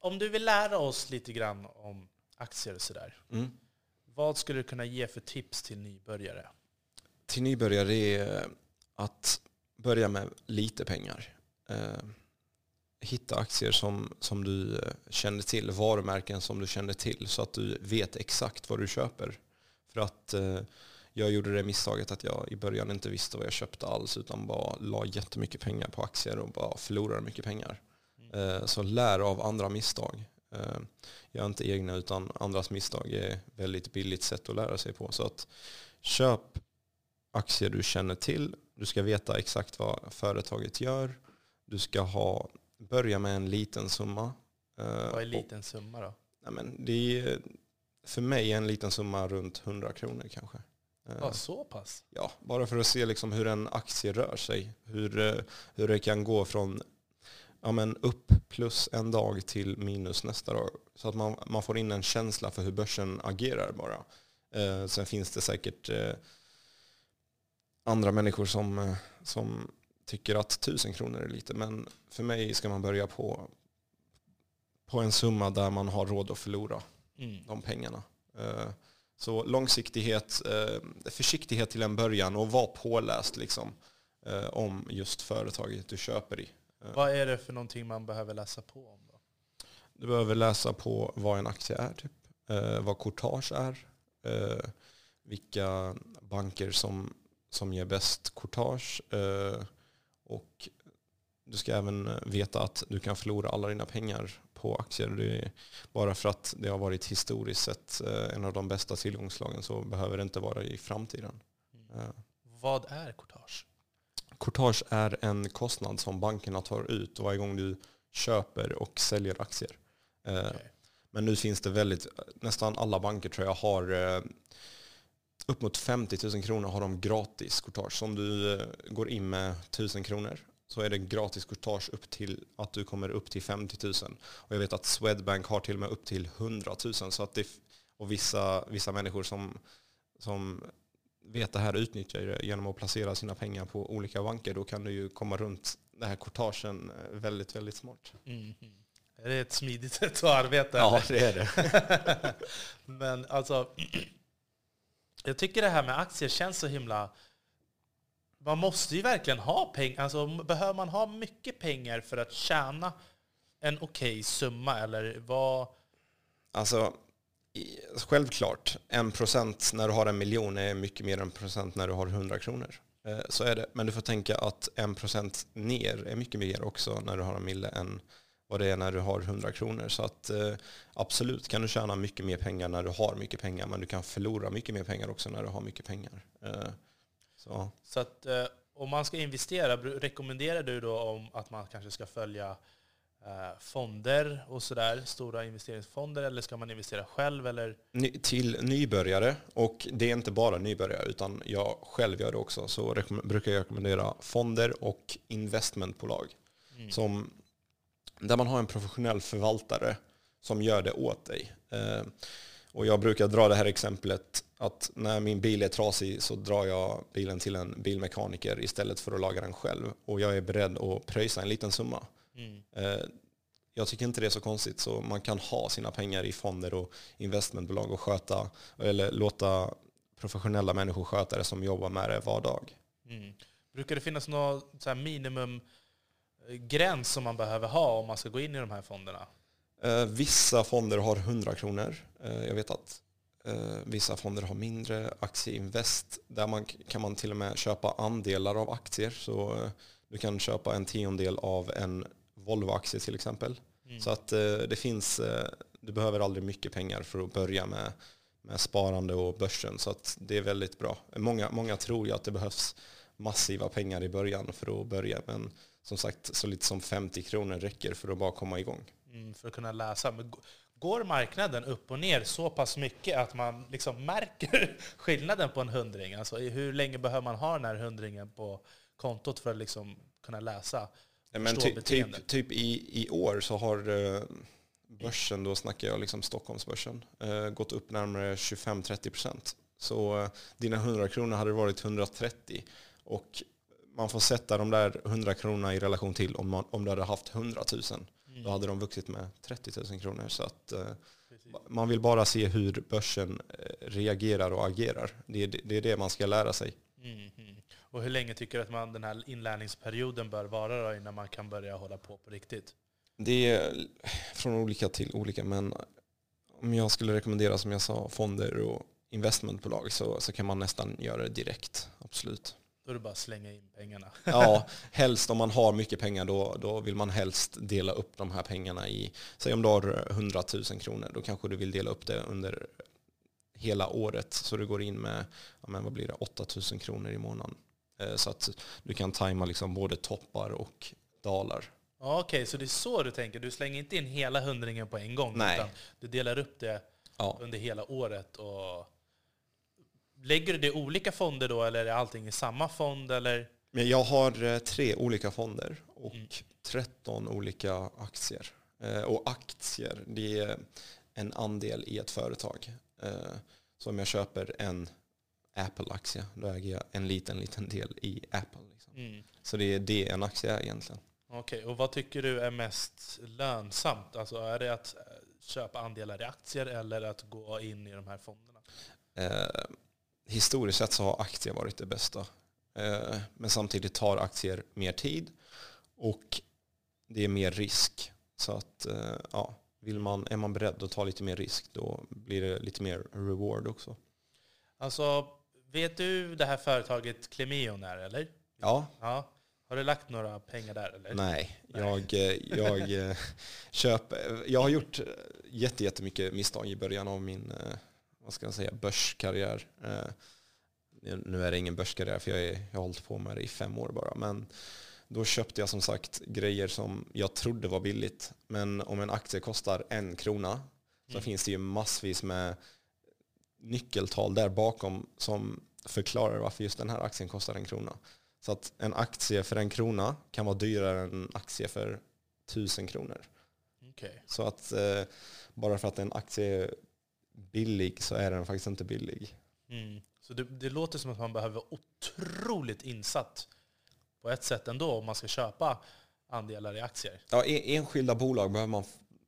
om du vill lära oss lite grann om aktier och sådär. Mm. Vad skulle du kunna ge för tips till nybörjare? Till nybörjare är att börja med lite pengar. Eh, hitta aktier som, som du eh, känner till, varumärken som du känner till så att du vet exakt vad du köper. För att eh, jag gjorde det misstaget att jag i början inte visste vad jag köpte alls utan bara la jättemycket pengar på aktier och bara förlorade mycket pengar. Mm. Så lär av andra misstag. Eh, gör inte egna utan andras misstag är ett väldigt billigt sätt att lära sig på. Så att köp aktier du känner till. Du ska veta exakt vad företaget gör. Du ska ha, börja med en liten summa. Eh, vad är liten summa då? Nej, men det är för mig en liten summa runt 100 kronor kanske. Eh, ja, så pass? Ja, bara för att se liksom hur en aktie rör sig. Hur, hur det kan gå från ja, men upp plus en dag till minus nästa dag. Så att man, man får in en känsla för hur börsen agerar bara. Eh, sen finns det säkert eh, andra människor som, eh, som tycker att tusen kronor är lite. Men för mig ska man börja på, på en summa där man har råd att förlora mm. de pengarna. Eh, så långsiktighet, eh, försiktighet till en början och var påläst liksom, eh, om just företaget du köper i. Vad är det för någonting man behöver läsa på om? Då? Du behöver läsa på vad en aktie är, typ. Eh, vad courtage är, eh, vilka banker som, som ger bäst courtage eh, och du ska även veta att du kan förlora alla dina pengar på aktier. Bara för att det har varit historiskt sett eh, en av de bästa tillgångslagen så behöver det inte vara i framtiden. Mm. Vad är courtage? Courtage är en kostnad som bankerna tar ut varje gång du köper och säljer aktier. Eh, okay. Men nu finns det väldigt, nästan alla banker tror jag har eh, upp mot 50 000 kronor har de gratis courtage. Så om du eh, går in med 1000 kronor så är det gratis courtage upp till att du kommer upp till 50 000. Och jag vet att Swedbank har till och med upp till 100 000. Så att det, och vissa, vissa människor som, som vet det här utnyttjar det genom att placera sina pengar på olika banker. Då kan du ju komma runt den här kortagen eh, väldigt, väldigt smart. Mm. Är det ett smidigt sätt att arbeta? Ja, det är det. Men alltså, jag tycker det här med aktier känns så himla... Man måste ju verkligen ha pengar. Alltså, behöver man ha mycket pengar för att tjäna en okej okay summa? Eller vad... Alltså, självklart, en procent när du har en miljon är mycket mer än en procent när du har hundra kronor. Eh, så är det. Men du får tänka att en procent ner är mycket mer också när du har en mille än vad det är när du har hundra kronor. Så att eh, absolut kan du tjäna mycket mer pengar när du har mycket pengar, men du kan förlora mycket mer pengar också när du har mycket pengar. Eh, så, så att om man ska investera, rekommenderar du då om att man kanske ska följa fonder och sådär, stora investeringsfonder, eller ska man investera själv? Eller? Ny, till nybörjare, och det är inte bara nybörjare, utan jag själv gör det också, så brukar jag rekommendera fonder och investmentbolag. Mm. Som, där man har en professionell förvaltare som gör det åt dig. Eh, Och jag brukar dra det här exemplet att när min bil är trasig så drar jag bilen till en bilmekaniker istället för att laga den själv. Och jag är beredd att pröjsa en liten summa. Mm. Eh, jag tycker inte det är så konstigt. Så man kan ha sina pengar i fonder och investmentbolag och sköta, eller låta professionella människor sköta det som jobbar med det var dag. Mm. Brukar det finnas någon så minimumgräns som man behöver ha om man ska gå in i de här fonderna? Eh, vissa fonder har 100 kronor. Eh, jag vet att eh, vissa fonder har mindre. Aktieinvest, där man, kan man till och med köpa andelar av aktier. Så eh, du kan köpa en tiondel av en Volvo-aktie till exempel. Mm. Så att eh, det finns, eh, du behöver aldrig mycket pengar för att börja med, med sparande och börsen. Så att det är väldigt bra. Många, många tror ju att det behövs massiva pengar i början för att börja. Men som sagt, så lite som 50 kronor räcker för att bara komma igång. Mm, för att kunna läsa. Men går marknaden upp och ner så pass mycket att man liksom märker skillnaden på en hundring? Alltså hur länge behöver man ha den här hundringen på kontot för att liksom kunna läsa? Men ty, typ, typ i, i år så har eh, börsen, då snackar jag liksom Stockholmsbörsen, eh, gått upp närmare 25-30 procent. Så eh, dina 100 kronor hade varit 130 och man får sätta de där 100 kronorna i relation till om, man, om du hade haft 100 000. Mm. Då hade de vuxit med 30 000 kronor. Så att, man vill bara se hur börsen reagerar och agerar. Det är, det är det man ska lära sig. Mm. Och hur länge tycker du att man, den här inlärningsperioden bör vara då innan man kan börja hålla på på riktigt? Det är från olika till olika, men om jag skulle rekommendera, som jag sa, fonder och investmentbolag så, så kan man nästan göra det direkt. Absolut. Då är det bara att slänga in pengarna. Ja, helst om man har mycket pengar då, då vill man helst dela upp de här pengarna i, säg om du har 100 000 kronor, då kanske du vill dela upp det under hela året så du går in med, ja men vad blir det, 8 000 kronor i månaden. Eh, Så att du kan tajma liksom både toppar och dalar. Ja, Okej, så det är så du tänker? Du slänger inte in hela hundringen på en gång? Nej. Utan du delar upp det Ja. under hela året? Och lägger du det i olika fonder då, eller är allting i samma fond? Eller? Men jag har eh, tre olika fonder och Mm. 13 olika aktier. Eh, Och aktier, det är en andel i ett företag. Så om jag köper en Apple-aktie, då äger jag en liten, liten del i Apple. Liksom. Mm. Så det är det en aktie är egentligen. Okej, och vad tycker du är mest lönsamt? Alltså är det att eh, köpa andelar i aktier eller att gå in i de här fonderna? Eh, historiskt sett så har aktier varit det bästa. Eh, men samtidigt tar aktier mer tid och det är mer risk. Så att eh, ja, vill man, är man beredd att ta lite mer risk då blir det lite mer reward också. Alltså, vet du det här företaget Clemeon är, eller? Ja, Ja. Har du lagt några pengar där, eller? nej. Jag, eh, jag, eh, köper, jag har gjort eh, jätte- jättemycket misstag i början av min eh, vad ska jag säga, börskarriär. Eh, Nu är det ingen börskarriär för jag, är, jag har hållit på med det i fem år bara. Men då köpte jag som sagt grejer som jag trodde var billigt. Men om en aktie kostar en krona så Mm. finns det ju massvis med nyckeltal där bakom som förklarar varför just den här aktien kostar en krona. Så att en aktie för en krona kan vara dyrare än en aktie för tusen kronor. Okej. Så att eh, bara för att en aktie är billig så är den faktiskt inte billig. Mm. Så det, det låter som att man behöver vara otroligt insatt på ett sätt ändå om man ska köpa andelar i aktier. Ja, e- enskilda bolag behöver man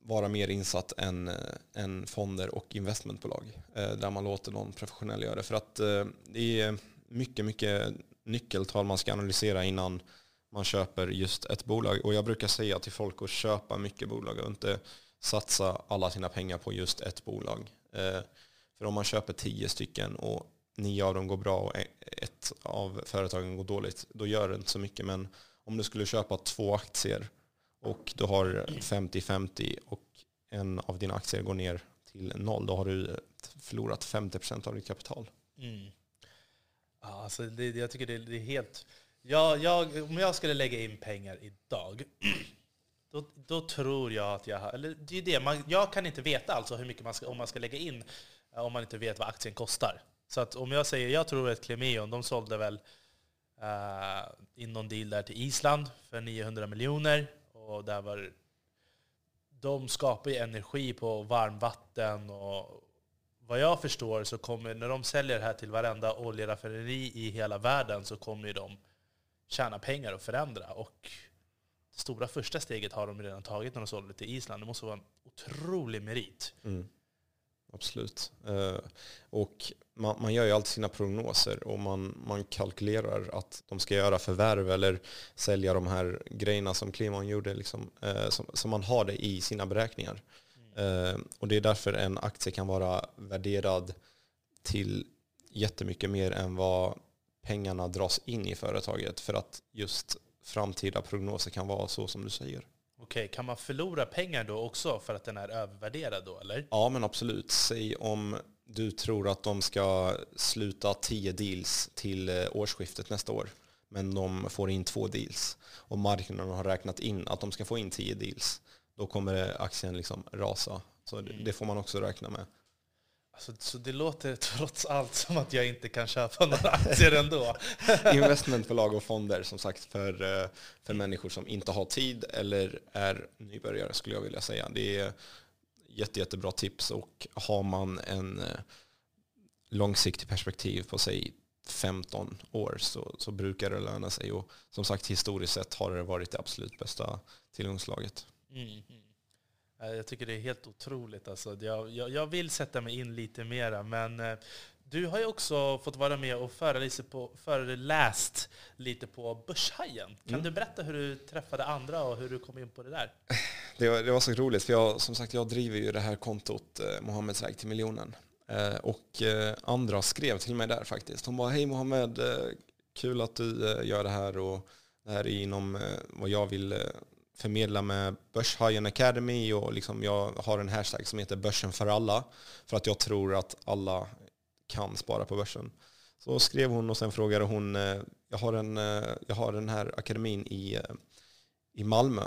vara mer insatt än, eh, än fonder och investmentbolag. Eh, där man låter någon professionell göra det. För att eh, det är mycket, mycket nyckeltal man ska analysera innan man köper just ett bolag. Och jag brukar säga till folk att köpa mycket bolag och inte satsa alla sina pengar på just ett bolag. För om man köper tio stycken och nio av dem går bra och e-, ett av företagen går dåligt, då gör det inte så mycket. Men om du skulle köpa två aktier och du har 50-50 och en av dina aktier går ner till noll, då har du förlorat 50% av ditt kapital. Mm. Ja, alltså det, jag tycker det, det är helt... Jag, jag, om jag skulle lägga in pengar idag, då, då tror jag att jag har... Eller det är det, man, jag kan inte veta alltså hur mycket man ska, om man ska lägga in eh, om man inte vet vad aktien kostar. Så att om jag säger, jag tror att Clemeon, de sålde väl uh, in någon deal där till Island för 900 miljoner. Och där var... De skapar ju energi på varmvatten och vad jag förstår så kommer, när de säljer det här till varenda oljeraffineri i hela världen så kommer ju de tjäna pengar och förändra. Och det stora första steget har de redan tagit när de sålde till Island. Det måste vara en otrolig merit. Mm. Absolut. Eh, och man, man, gör ju alltid sina prognoser och man, man kalkylerar att de ska göra förvärv eller sälja de här grejerna som Klimon gjorde. Liksom, eh, som, man har det i sina beräkningar. Mm. Och det är därför en aktie kan vara värderad till jättemycket mer än vad pengarna dras in i företaget. För att just framtida prognoser kan vara så som du säger. Okej, kan man förlora pengar då också för att den är övervärderad då, eller? Ja, men absolut. Säg om du tror att de ska sluta tio deals till eh, årsskiftet nästa år, men de får in två deals och marknaden har räknat in att de ska få in tio deals, då kommer aktien liksom rasa. Så mm. det får man också räkna med. Alltså, så det låter trots allt som att jag inte kan köpa några aktier ändå. Investmentbolag och fonder som sagt för, eh, för människor som inte har tid eller är nybörjare skulle jag vilja säga. Det är jätte, jättebra tips och har man en eh, långsiktig perspektiv på sig 15 år så, så brukar det löna sig. Och som sagt historiskt sett har det varit det absolut bästa tillgångslaget. Mm. Mm. Jag tycker det är helt otroligt. Alltså. Jag, jag, jag vill sätta mig in lite mera, men eh, du har ju också fått vara med och föreläst lite på Börshajen. Kan mm. du berätta hur du träffade andra och hur du kom in på det där? Det var, det var så roligt, för jag, som sagt, jag driver ju det här kontot eh, Mohammeds väg till miljonen. Eh, och eh, andra skrev till mig där faktiskt. De bara, hej Mohammed, eh, kul att du eh, gör det här och det här är inom vad jag vill förmedla med Börshajen Academy och liksom jag har en hashtag som heter börsen för alla för att jag tror att alla kan spara på börsen. Så skrev hon och sen frågade hon, eh, jag har, en, eh, jag har den här akademin i, eh, i Malmö,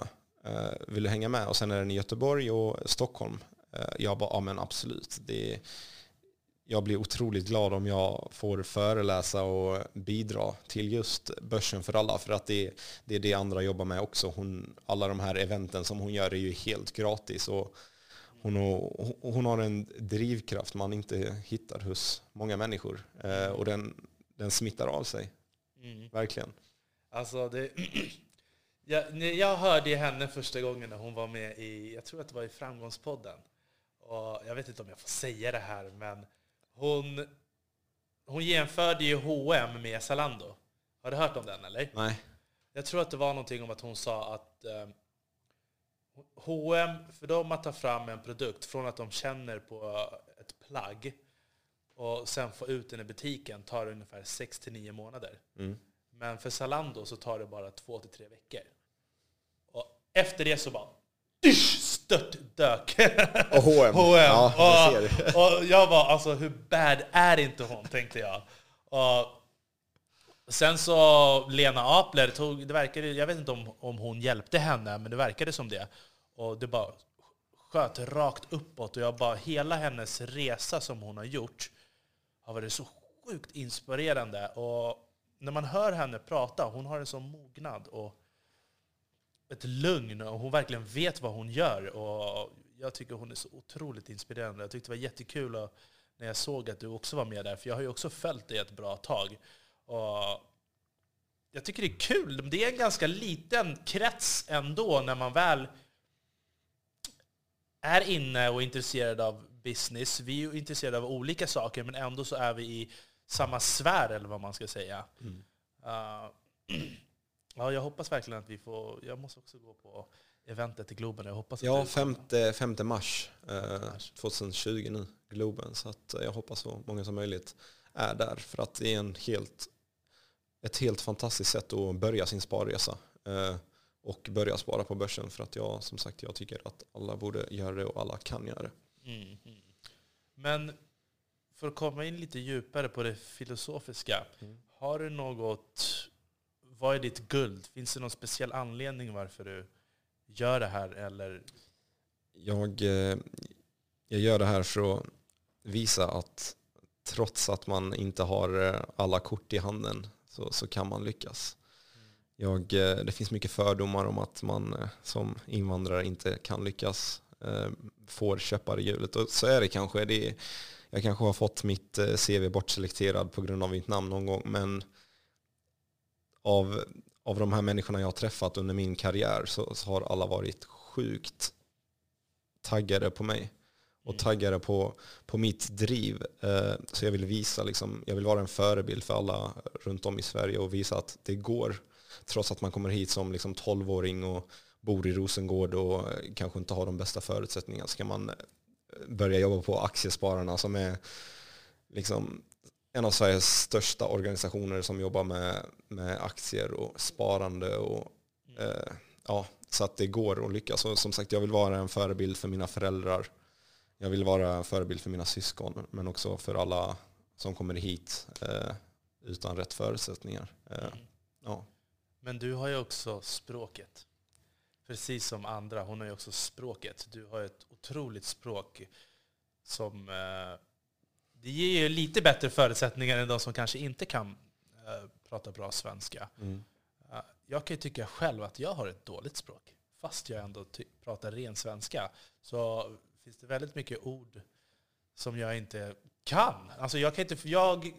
vill du hänga med? Och sen är den i Göteborg och Stockholm. Jag bara, ja men absolut. Det, jag blir otroligt glad om jag får föreläsa och bidra till just börsen för alla. För att det, det är det andra jobbar med också. Hon, alla de här eventen som hon gör är ju helt gratis. Och hon, hon har en drivkraft man inte hittar hos många människor. Eh, och den, den smittar av sig. Mm. Verkligen. Alltså det, jag, jag hörde henne första gången när hon var med i, jag tror att det var i Framgångspodden. Och jag vet inte om jag får säga det här, men hon, hon jämförde ju H&M med Zalando. Har du hört om den eller? Nej. Jag tror att det var någonting om att hon sa att eh, H&M för dem att ta fram en produkt från att de känner på ett plagg och sen få ut den i butiken tar det ungefär 6-9 månader. Mm. Men för Zalando så tar det bara 2-3 veckor. Och efter det så bara dök. Och H&M. H&M. Ja, och, och jag var alltså hur bad är inte hon, tänkte jag. Och sen så Lena Apler, tog, det verkade, jag vet inte om, om hon hjälpte henne, men det verkade som det. Och det bara sköt rakt uppåt. Och jag bara, hela hennes resa som hon har gjort har varit så sjukt inspirerande. Och när man hör henne prata, hon har en sån mognad. Och ett lugn och hon verkligen vet vad hon gör. Och jag tycker hon är så otroligt inspirerande. Jag tyckte det var jättekul och när jag såg att du också var med där, för jag har ju också följt dig ett bra tag. Och jag tycker det är kul. Det är en ganska liten krets ändå när man väl är inne och intresserad av business. Vi är intresserade av olika saker, men ändå så är vi i samma sfär, eller vad man ska säga. Mm. Uh, Ja, jag hoppas verkligen att vi får... Jag måste också gå på eventet i Globen. Jag hoppas ja, 5 mars eh, 2020 nu, Globen. Så att jag hoppas så många som möjligt är där. För att det är en helt, ett helt fantastiskt sätt att börja sin sparresa. Eh, och börja spara på börsen. För att jag, som sagt, jag tycker att alla borde göra det och alla kan göra det. Mm. Men för att komma in lite djupare på det filosofiska. Mm. Har du något vad är ditt guld? Finns det någon speciell anledning varför du gör det här? Eller? Jag, eh, jag gör det här för att visa att trots att man inte har eh, alla kort i handen så, så kan man lyckas. Jag, eh, det finns mycket fördomar om att man som invandrare inte kan lyckas, får köpa i hjulet. Och så är det kanske. Det är, jag kanske har fått mitt CV bortselekterad på grund av mitt namn någon gång, men av, av de här människorna jag har träffat under min karriär så, så har alla varit sjukt taggade på mig och Mm. taggade på, på mitt driv. Eh, så jag vill visa, liksom, jag vill vara en förebild för alla runt om i Sverige och visa att det går trots att man kommer hit som liksom 12-åring och bor i Rosengård och kanske inte har de bästa förutsättningarna så kan man börja jobba på Aktiespararna som är liksom en av Sveriges största organisationer som jobbar med, med aktier och sparande. Och, eh, ja, så att det går att lyckas. Och som sagt, jag vill vara en förebild för mina föräldrar. Jag vill vara en förebild för mina syskon, men också för alla som kommer hit eh, utan rätt förutsättningar. Eh, Mm. ja. Men du har ju också språket. Precis som andra, hon har ju också språket. Du har ett otroligt språk som eh, det ger ju lite bättre förutsättningar än de som kanske inte kan eh, prata bra svenska. Mm. Eh, jag kan ju tycka själv att jag har ett dåligt språk. Fast jag ändå pratar ren svenska så finns det väldigt mycket ord som jag inte kan. Alltså jag kan inte... Jag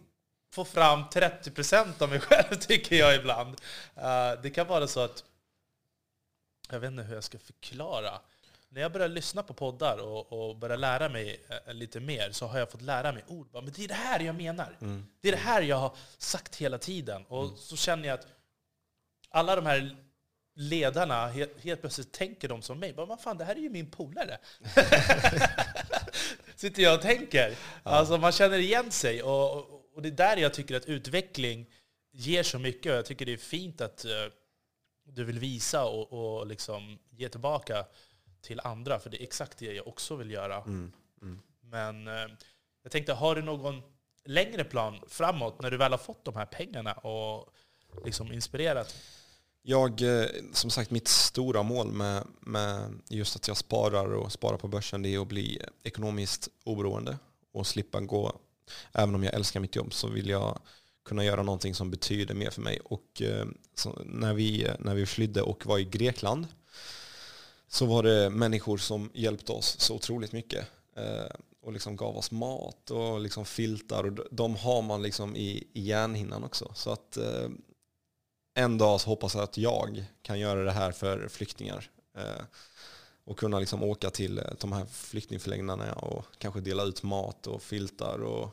får fram 30% av mig själv tycker jag ibland. Eh, det kan vara så att... Jag vet inte hur jag ska förklara. När jag börjar lyssna på poddar och, och börjar lära mig eh, lite mer så har jag fått lära mig ord. Bara, Men det är det här jag menar. Mm. Det är det här jag har sagt hela tiden. Och så känner jag att alla de här ledarna, helt, helt plötsligt tänker de som mig. Bara, vad fan, det här är ju min polare. Sitter jag och tänker. Alltså man känner igen sig. Och, och- och det är där jag tycker att utveckling ger så mycket. Och jag tycker det är fint att eh, du vill visa och, och liksom ge tillbaka till andra. För det är exakt det jag också vill göra. Mm. Mm. Men eh, jag tänkte, har du någon längre plan framåt när du väl har fått de här pengarna och liksom inspirerat? Jag, eh, som sagt, mitt stora mål med, med just att jag sparar och sparar på börsen det är att bli ekonomiskt oberoende och slippa gå, även om jag älskar mitt jobb så vill jag kunna göra någonting som betyder mer för mig. Och eh, när, vi, när vi flydde och var i Grekland så var det människor som hjälpte oss så otroligt mycket. Eh, och liksom gav oss mat och liksom filtar. Och de- har man liksom i, i hjärnhinnan också. Så att eh, en dag så hoppas jag att jag kan göra det här för flyktingar. Eh, och kunna liksom åka till de här flyktingförläggningarna och kanske dela ut mat och filtar och,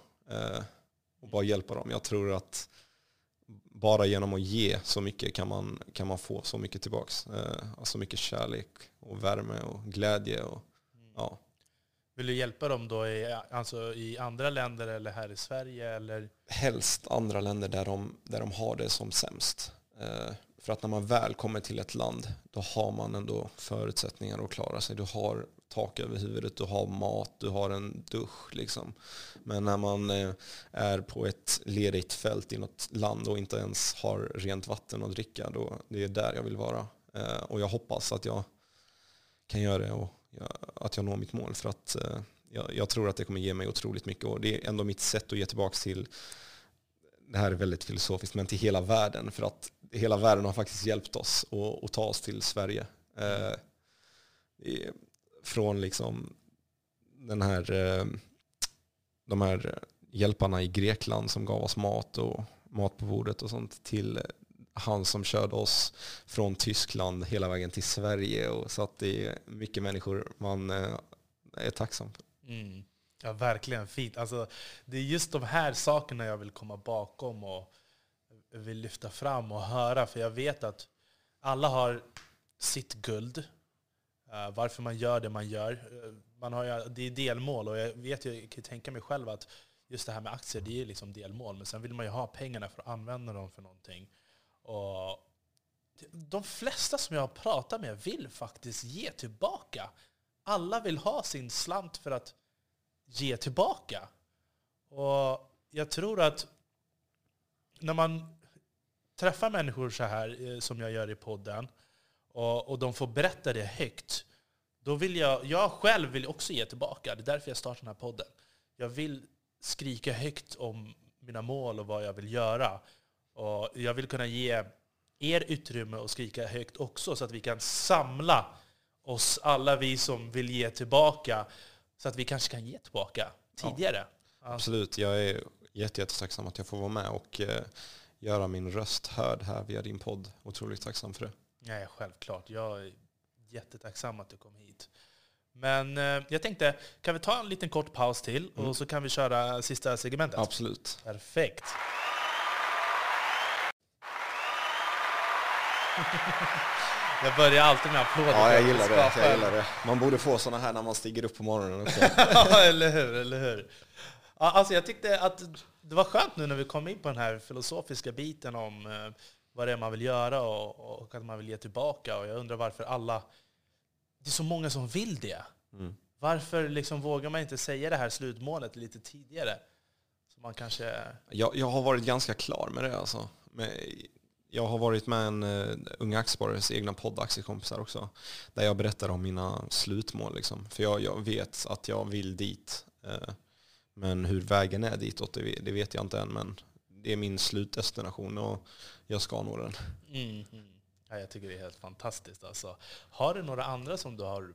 och bara hjälpa dem. Jag tror att bara genom att ge så mycket kan man, kan man få så mycket tillbaks. Eh, alltså mycket kärlek och värme och glädje. Och, ja. Vill du hjälpa dem då i, alltså i andra länder eller här i Sverige? Eller? helst andra länder där de, där de har det som sämst. Eh, för att när man väl kommer till ett land, då har man ändå förutsättningar att klara sig. Du har tak över huvudet, du har mat, du har en dusch. Liksom. Men när man eh, är på ett ledigt fält i något land och inte ens har rent vatten att dricka, då, det är där jag vill vara. Eh, och jag hoppas att jag kan göra det och att jag når mitt mål. För att eh, jag, tror att det kommer ge mig otroligt mycket. Och det är ändå mitt sätt att ge tillbaka till, det här är väldigt filosofiskt, men till hela världen. För att hela världen har faktiskt hjälpt oss att, att ta oss till Sverige. Från liksom den här, eh, de här hjälparna i Grekland som gav oss mat och mat på bordet och sånt till han som körde oss från Tyskland hela vägen till Sverige. Och så att det är mycket människor man eh, är tacksam för. Mm. Ja, verkligen fint. Alltså, det är just de här sakerna jag vill komma bakom och vill lyfta fram och höra. För jag vet att alla har sitt guld. Eh, varför man gör det man gör. Eh, man har ju, det är delmål och jag vet ju, jag kan tänka mig själv att just det här med aktier, det är liksom delmål. Men sen vill man ju ha pengarna för att använda dem för någonting. Och de flesta som jag har pratat med vill faktiskt ge tillbaka. Alla vill ha sin slant för att ge tillbaka. Och jag tror att när man träffar människor så här eh, som jag gör i podden och, och de får berätta det högt, då vill jag, jag själv vill också ge tillbaka. Det är därför jag startar den här podden. Jag vill skrika högt om mina mål och vad jag vill göra. Och jag vill kunna ge er utrymme att skrika högt också så att vi kan samla oss alla vi som vill ge tillbaka så att vi kanske kan ge tillbaka tidigare. Absolut, jag är jättetacksam att jag får vara med och eh, göra min röst hörd här via din podd. Otroligt tacksam för det. Nej, självklart. Jag är jättetacksam att du kom hit. Men eh, jag tänkte, kan vi ta en liten kort paus till Mm. och så kan vi köra sista segmentet? Absolut. Perfekt. jag börjar alltid med applåder. Ja, jag gillar det. Jag gillar det. Man borde få sådana här när man stiger upp på morgonen också. Ja, eller hur, eller hur. Alltså jag tyckte att det var skönt nu när vi kom in på den här filosofiska biten om eh, vad det är man vill göra och, och att man vill ge tillbaka. Och jag undrar varför alla... Det är så många som vill det. Mm. Varför liksom vågar man inte säga det här slutmålet lite tidigare? Så man kanske... Jag, jag har varit ganska klar med det alltså. Jag har varit med en uh, Unga Aktiesparares egna podd Aktiekompisar också. Där jag berättar om mina slutmål. Liksom. För jag, jag vet att jag vill dit. eh, men hur vägen är ditåt, det, det vet jag inte än. Men det är min slutdestination och jag ska nå den. Mm. Ja, jag tycker det är helt fantastiskt. Alltså. Har du några andra som du har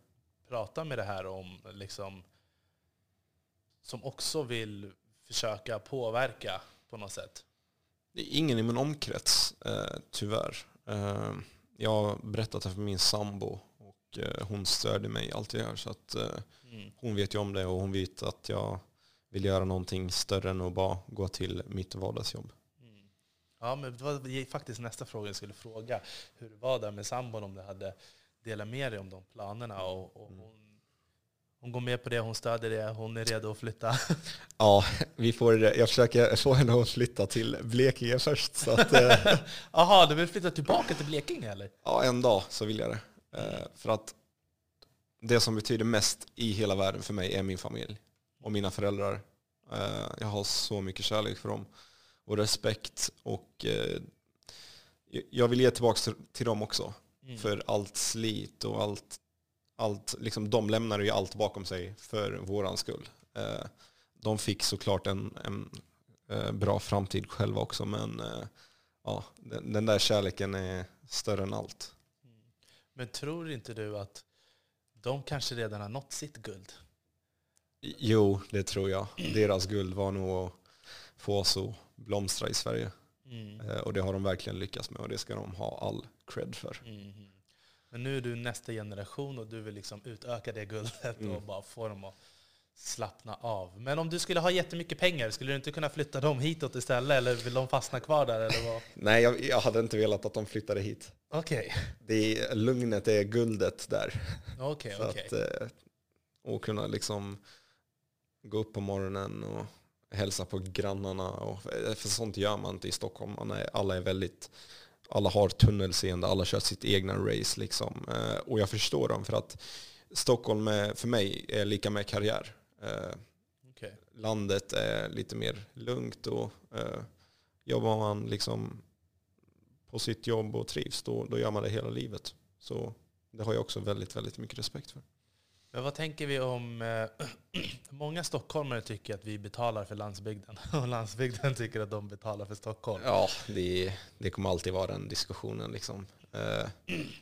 pratat med det här om, liksom, som också vill försöka påverka på något sätt? Det är ingen i min omkrets, eh, tyvärr. Eh, jag har berättat det för min sambo och eh, hon stödjer mig i allt jag gör. Så att, eh, Mm. hon vet ju om det och hon vet att jag vill göra någonting större än att bara gå till mitt vardagsjobb. Mm. Ja, men det var faktiskt nästa fråga jag skulle fråga. Hur det var där med sambon, om du hade delat med dig om de planerna. Och, och hon, hon går med på det, hon stöder det, hon är redo att flytta. Ja, vi får, jag försöker få henne att flytta till Blekinge först. Så att, eh, Jaha, du vill flytta tillbaka till Blekinge eller? ja, en dag så vill jag det. Eh, för att det som betyder mest i hela världen för mig är min familj och mina föräldrar. Eh, jag har så mycket kärlek för dem och respekt och eh, jag vill ge tillbaka till, dem också. Mm. För allt slit och allt, allt liksom, de lämnade ju allt bakom sig för våran skull. Eh, de fick såklart en, en eh, bra framtid själva också men eh, ja, den, den där kärleken är större än allt. Men tror inte du att de kanske redan har nått sitt guld? Jo, det tror jag. Deras guld var nog att få oss att blomstra i Sverige. Mm. Eh, Och det har de verkligen lyckats med och det ska de ha all cred för. Mhm. Men nu är du nästa generation och du vill liksom utöka det guldet Mm. och bara få dem att slappna av. Men om du skulle ha jättemycket pengar, skulle du inte kunna flytta dem hitåt istället? Eller vill de fastna kvar där? Eller vad? Nej, jag, jag hade inte velat att de flyttade hit. Okej, Det är, lugnet är guldet där. okej, Så okej. att, eh, och kunna liksom gå upp på morgonen och hälsa på grannarna. Och, eh, för sånt gör man inte i Stockholm. Man är, alla är väldigt, alla har tunnelseende, alla kör sitt egna race. Liksom. Eh, och jag förstår dem för att Stockholm är, för mig är lika med karriär. Eh, Okej. landet är lite mer lugnt och jobbar man liksom på sitt jobb och trivs då, då gör man det hela livet. Så det har jag också väldigt, väldigt mycket respekt för. Men vad tänker vi om... Eh, många stockholmare tycker att vi betalar för landsbygden. Och landsbygden tycker att de betalar för Stockholm. Ja, det, det kommer alltid vara den diskussionen. Liksom. Eh,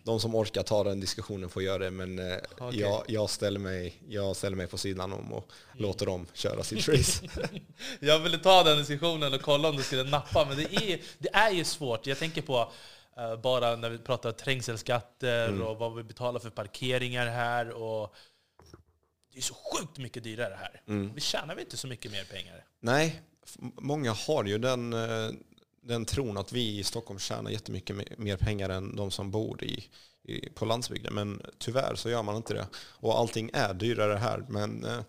de som orkar ta den diskussionen får göra det, men eh, Okej. jag, jag, ställer mig, jag ställer mig på sidan om och låter dem köra sitt race. Jag ville ta den diskussionen och kolla om du skulle nappa, men det är, det är ju svårt. Jag tänker på eh, bara när vi pratar trängselskatter Mm. och vad vi betalar för parkeringar här. Och det är så sjukt mycket dyrare här. Mm. Vi tjänar väl inte så mycket mer pengar? Nej, många har ju den, eh, den tron att vi i Stockholm tjänar jättemycket me- mer pengar än de som bor i, i, på landsbygden. Men tyvärr så gör man inte det. Och allting är dyrare här. Men eh,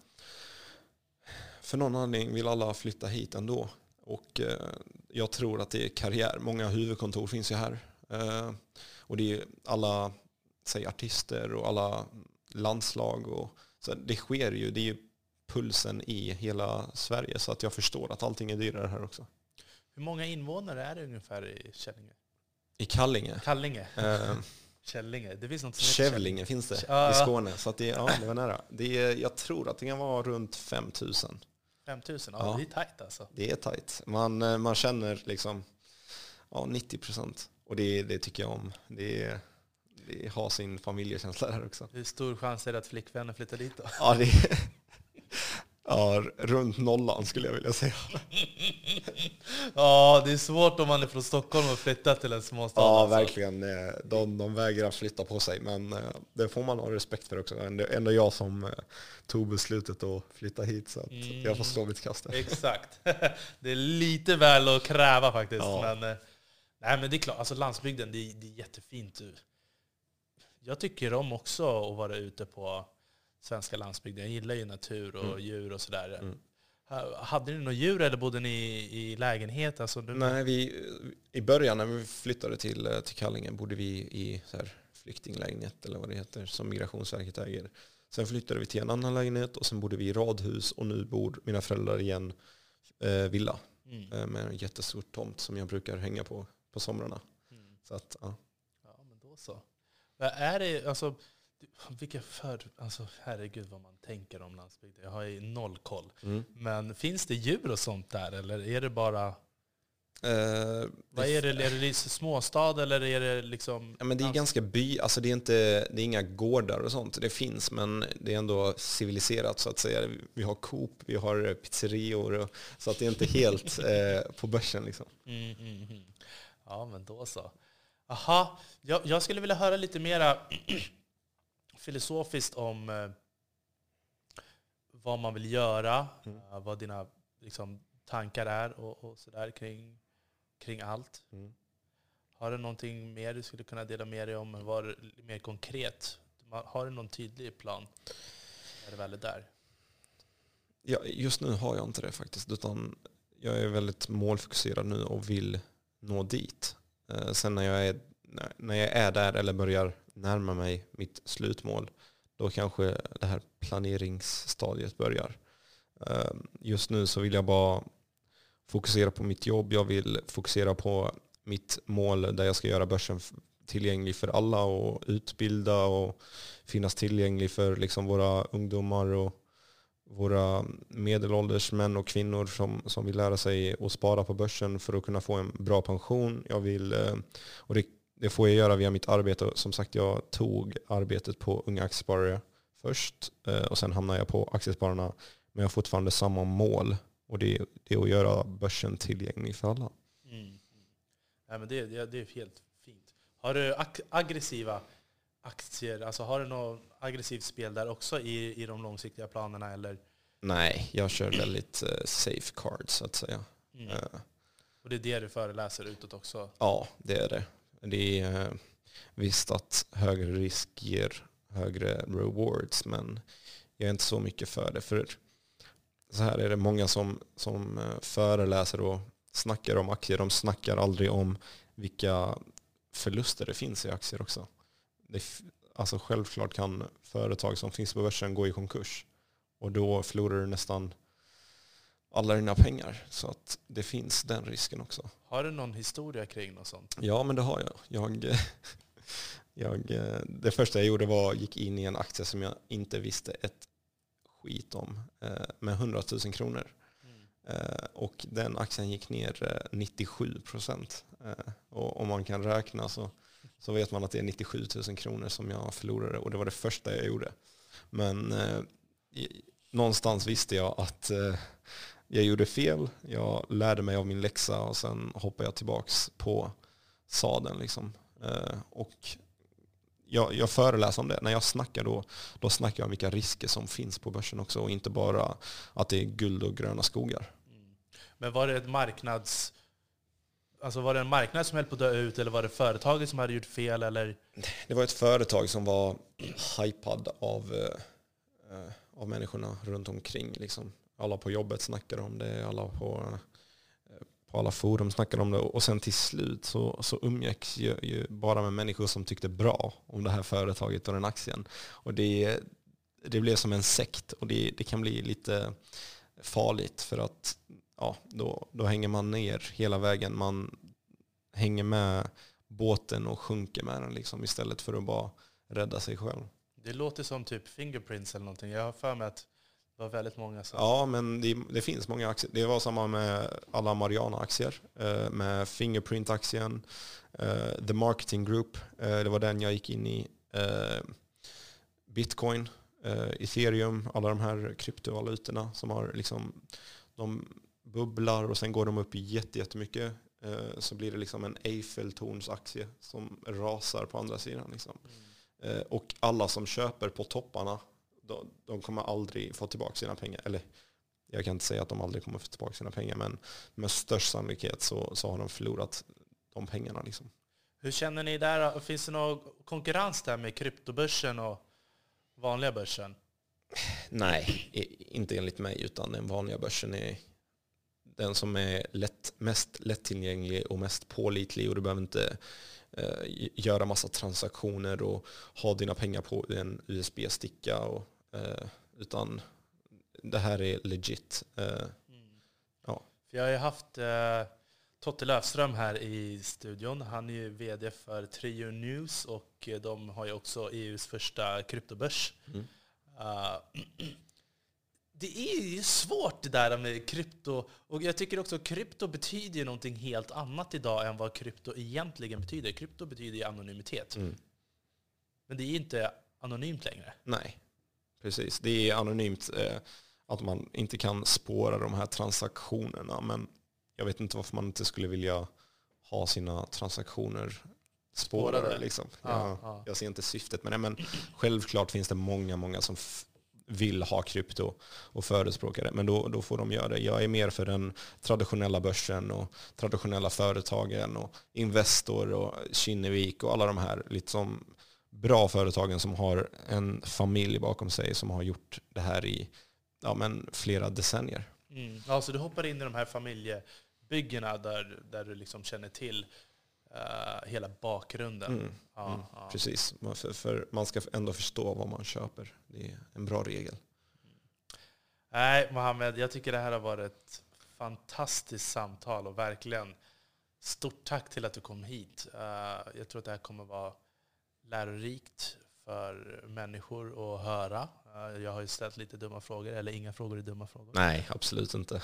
för någon anledning vill alla flytta hit ändå. Och eh, jag tror att det är karriär. Många huvudkontor finns ju här. Och det är alla säg, artister och alla landslag. Och, så det sker ju. Det är ju pulsen i hela Sverige. Så att jag förstår att allting är dyrare här också. Hur många invånare är det ungefär i Källinge? I Kallinge. Kallinge? Eh, Källinge? Det finns något som Kävlinge finns det Ja, i. Skåne. Så att det, ja, det var nära. Det är, jag tror att det kan vara runt 5000. 5000? Ja, Ja. det är tajt alltså. Det är tajt. Man, eh, man känner liksom ja, 90 procent. Och det, det tycker jag om. Det, det har sin familjekänsla där också. Hur stor chans är det att flickvännen flyttar dit då? Ja, det, Ja, runt nollan skulle jag vilja säga. ja, det är svårt om man är från Stockholm och flyttar till en småstad. Ja, alltså. verkligen. Eh, De, de vägrar flytta på sig, men eh, det får man ha respekt för också. Ändå, ändå jag som eh, tog beslutet att flytta hit, så att jag får stå mitt kast. Exakt. Det är lite väl att kräva faktiskt. Ja. Men, nej, men det är klart, alltså landsbygden, det är, det är jättefint. Jag tycker om också att vara ute på svenska landsbygden. Jag gillar ju natur och Mm. djur och sådär. Mm. Ha- Hade ni några djur eller bodde ni i, i lägenhet? Alltså, du, Nej, vi, I början när vi flyttade till, till Kallinge bodde vi i så här, flyktinglägenhet eller vad det heter som Migrationsverket äger. Sen flyttade vi till en annan lägenhet och sen bodde vi i radhus och nu bor mina föräldrar i en eh, villa Mm. eh, med en jättestor tomt som jag brukar hänga på på somrarna. Mm. Så att, ja. Ja, men då så. Är det, alltså, vilka för, alltså, herregud vad man tänker om landsbygden. Jag har ju noll koll. Men finns det djur och sånt där? Eller är det bara... Eh, Vad är det? Är det småstad eller är det liksom... Ja, men det är ganska by, alltså det är, inte, det är inga gårdar och sånt. Det finns, men det är ändå civiliserat så att säga. Vi har Coop, vi har pizzerior, och, så att det är inte helt eh, på börsen liksom. Mm, mm, mm. Ja, men då så. Aha, jag, jag skulle vilja höra lite mera filosofiskt om eh, vad man vill göra, Mm. eh, vad dina liksom, tankar är och, och sådär kring, kring allt. Har du någonting mer du skulle kunna dela med dig om? Var mer konkret? Har du någon tydlig plan när du väl är där? Ja, just nu har jag inte det faktiskt, utan jag är väldigt målfokuserad nu och vill nå dit. Eh, sen när jag, är, när- jag är där eller börjar närma mig mitt slutmål, då kanske det här planeringsstadiet börjar. Eh, just nu så vill jag bara fokusera på mitt jobb. Jag vill fokusera på mitt mål där jag ska göra börsen tillgänglig för alla och utbilda och finnas tillgänglig för liksom våra ungdomar och våra medelålders män och kvinnor som, som vill lära sig att spara på börsen för att kunna få en bra pension. Jag vill, eh, och det, det får jag göra via mitt arbete. Som sagt, jag tog arbetet på Unga Aktiesparare först eh, och sen hamnade jag på Aktiespararna. Men jag har fortfarande samma mål och det, är- det är att göra börsen tillgänglig för alla. Mm. mm. Nej, men det, det, det är helt fint. Har du ag- aggressiva aktier? Alltså har du något aggressivt spel där också i, i de långsiktiga planerna? Eller? Nej, jag kör väldigt eh, safe cards så att säga. Mm. Eh, Och det är det du föreläser utåt också? Ja, det är det. Det är eh, visst att högre risk ger högre rewards, men jag är inte så mycket för det. För så här är det många som, som föreläser och snackar om aktier. De snackar aldrig om vilka förluster det finns i aktier också. Det, alltså självklart kan företag som finns på börsen gå i konkurs och då förlorar du nästan alla dina pengar. Så att det finns den risken också. Har du någon historia kring något sånt? Ja, men det har jag. jag, jag det första jag gjorde var gick in i en aktie som jag inte visste ett skit om eh, med 100 000 kronor. Mm. Eh, Och den aktien gick ner eh, 97 procent. Eh, Och om man kan räkna så, så vet man att det är 97 000 kronor som jag förlorade och det var det första jag gjorde. Men eh, någonstans visste jag att eh, jag gjorde fel. Jag lärde mig av min läxa och sen hoppade jag tillbaks på sadeln. Liksom. Eh, och jag, jag föreläser om det. När jag snackar då, då snackar jag om vilka risker som finns på börsen också och inte bara att det är guld och gröna skogar. Mm. Men var det ett marknads... Alltså var det en marknad som höll på att dö ut eller var det företaget som hade gjort fel? Eller? Det var ett företag som var hypad av, eh, av människorna runt omkring. Liksom. Alla på jobbet snackade om det, alla på, eh, på alla forum snackade om det. Och sen till slut så, så umgicks jag ju bara med människor som tyckte bra om det här företaget och den aktien. Och det, det blev som en sekt och det, det kan bli lite farligt för att ja, då, då hänger man ner hela vägen. Man hänger med båten och sjunker med den liksom, istället för att bara rädda sig själv. Det låter som typ Fingerprints eller någonting. Jag har för mig att det var väldigt många som... Ja, men det, det finns många aktier. Det var samma med alla Mariana-aktier, eh, med Fingerprint-aktien, eh, The Marketing Group, eh, det var den jag gick in i, Bitcoin, ethereum, alla de här kryptovalutorna som har liksom, de bubblar och sen går de upp jättemycket. Eh, så blir det liksom en Eiffeltornsaktie som rasar på andra sidan. Liksom. Eh, och alla som köper på topparna, de, de kommer aldrig få tillbaka sina pengar. Eller jag kan inte säga att de aldrig kommer få tillbaka sina pengar, men med störst sannolikhet så, så har de förlorat de pengarna. Liksom. Hur känner ni där? Finns det någon konkurrens där med kryptobörsen och vanliga börsen? Nej, inte enligt mig, utan den vanliga börsen är den som är lätt, mest lättillgänglig och mest pålitlig och du behöver inte eh, göra massa transaktioner och ha dina pengar på en USB-sticka. Och, eh, utan det här är legit. Eh, mm. ja. För jag har ju haft eh, Totte Löfström här i studion. Han är ju vd för Trio News och de har ju också EUs första kryptobörs. Mm. Uh, det är ju svårt det där med krypto. Och jag tycker också att krypto betyder ju någonting helt annat idag än vad krypto egentligen betyder. Krypto betyder ju anonymitet. Mm. Men det är inte anonymt längre. Nej, precis. Det är anonymt eh, att man inte kan spåra de här transaktionerna. Men jag vet inte varför man inte skulle vilja ha sina transaktioner spårade. Liksom. Ja, ja. jag ser inte syftet med det. Men självklart finns det många, många som vill ha krypto och förespråkar det. Men då, då får de göra det. Jag är mer för den traditionella börsen och traditionella företagen och Investor och Kinnevik och alla de här liksom bra företagen som har en familj bakom sig som har gjort det här i ja, men flera decennier. Mm. Alltså du hoppar in i de här familjebyggena där, där du liksom känner till uh, hela bakgrunden. Mm. Ja, mm. Ja. Precis, för, för, man ska ändå förstå vad man köper. Det är en bra regel. Nej, Mohammed, jag tycker det här har varit ett fantastiskt samtal och verkligen stort tack till att du kom hit. Uh, jag tror att det här kommer vara lärorikt för människor att höra. Uh, jag har ju ställt lite dumma frågor, eller inga frågor är dumma frågor. Nej, absolut inte.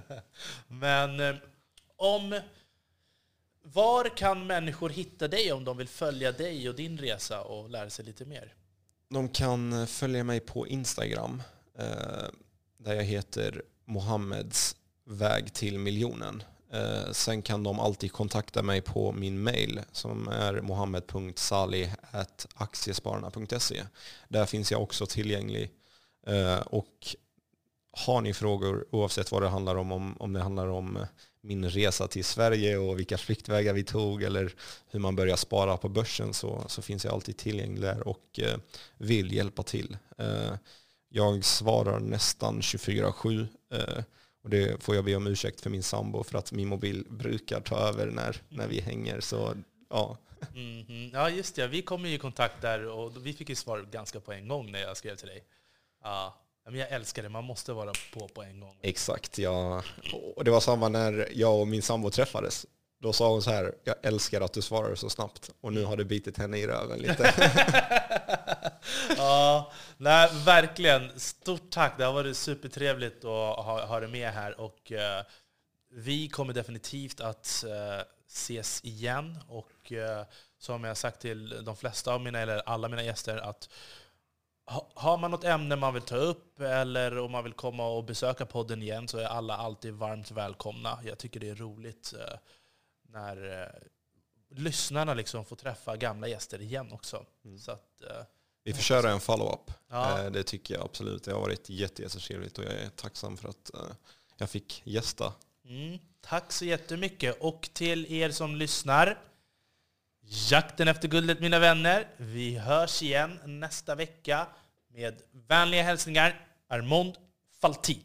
Men om var kan människor hitta dig om de vill följa dig och din resa och lära sig lite mer? De kan eh, följa mig på Instagram eh, där jag heter Mohammeds väg till miljonen. Eh, sen kan de alltid kontakta mig på min mail som är mohammed.sali.aktiespararna.se. Där finns jag också tillgänglig. Och har ni frågor, oavsett vad det handlar om, om det handlar om min resa till Sverige och vilka flyktvägar vi tog eller hur man börjar spara på börsen så, så finns jag alltid tillgänglig där och eh, vill hjälpa till. Eh, jag svarar nästan 24-7 eh, och det får jag be om ursäkt för min sambo för att min mobil brukar ta över när, när vi hänger. Så, ja. Mm -hmm. Ja, just det. Vi kom i kontakt där och vi fick ju svar ganska på en gång när jag skrev till dig. Ja, men jag älskar det, man måste vara på på en gång. Exakt, ja. Och det var samma när jag och min sambo träffades. Då sa hon så här, jag älskar att du svarar så snabbt. Och nu har det bitit henne i röven lite. ja, nej, verkligen. Stort tack. Det har varit supertrevligt att ha, ha det med här. Och, uh, vi kommer definitivt att uh, ses igen. Och uh, som jag sagt till de flesta av mina, eller alla mina gäster, att har man något ämne man vill ta upp eller om man vill komma och besöka podden igen så är alla alltid varmt välkomna. Jag tycker det är roligt eh, när eh, lyssnarna liksom får träffa gamla gäster igen också. Mm. Så att, eh, vi får köra en follow-up. Ja. Det tycker jag absolut. Det har varit jättetrevligt och jag är tacksam för att jag fick gästa. Mm. Tack så jättemycket. Och till er som lyssnar, Jakten efter guldet mina vänner. Vi hörs igen nästa vecka med vänliga hälsningar Armond Falti.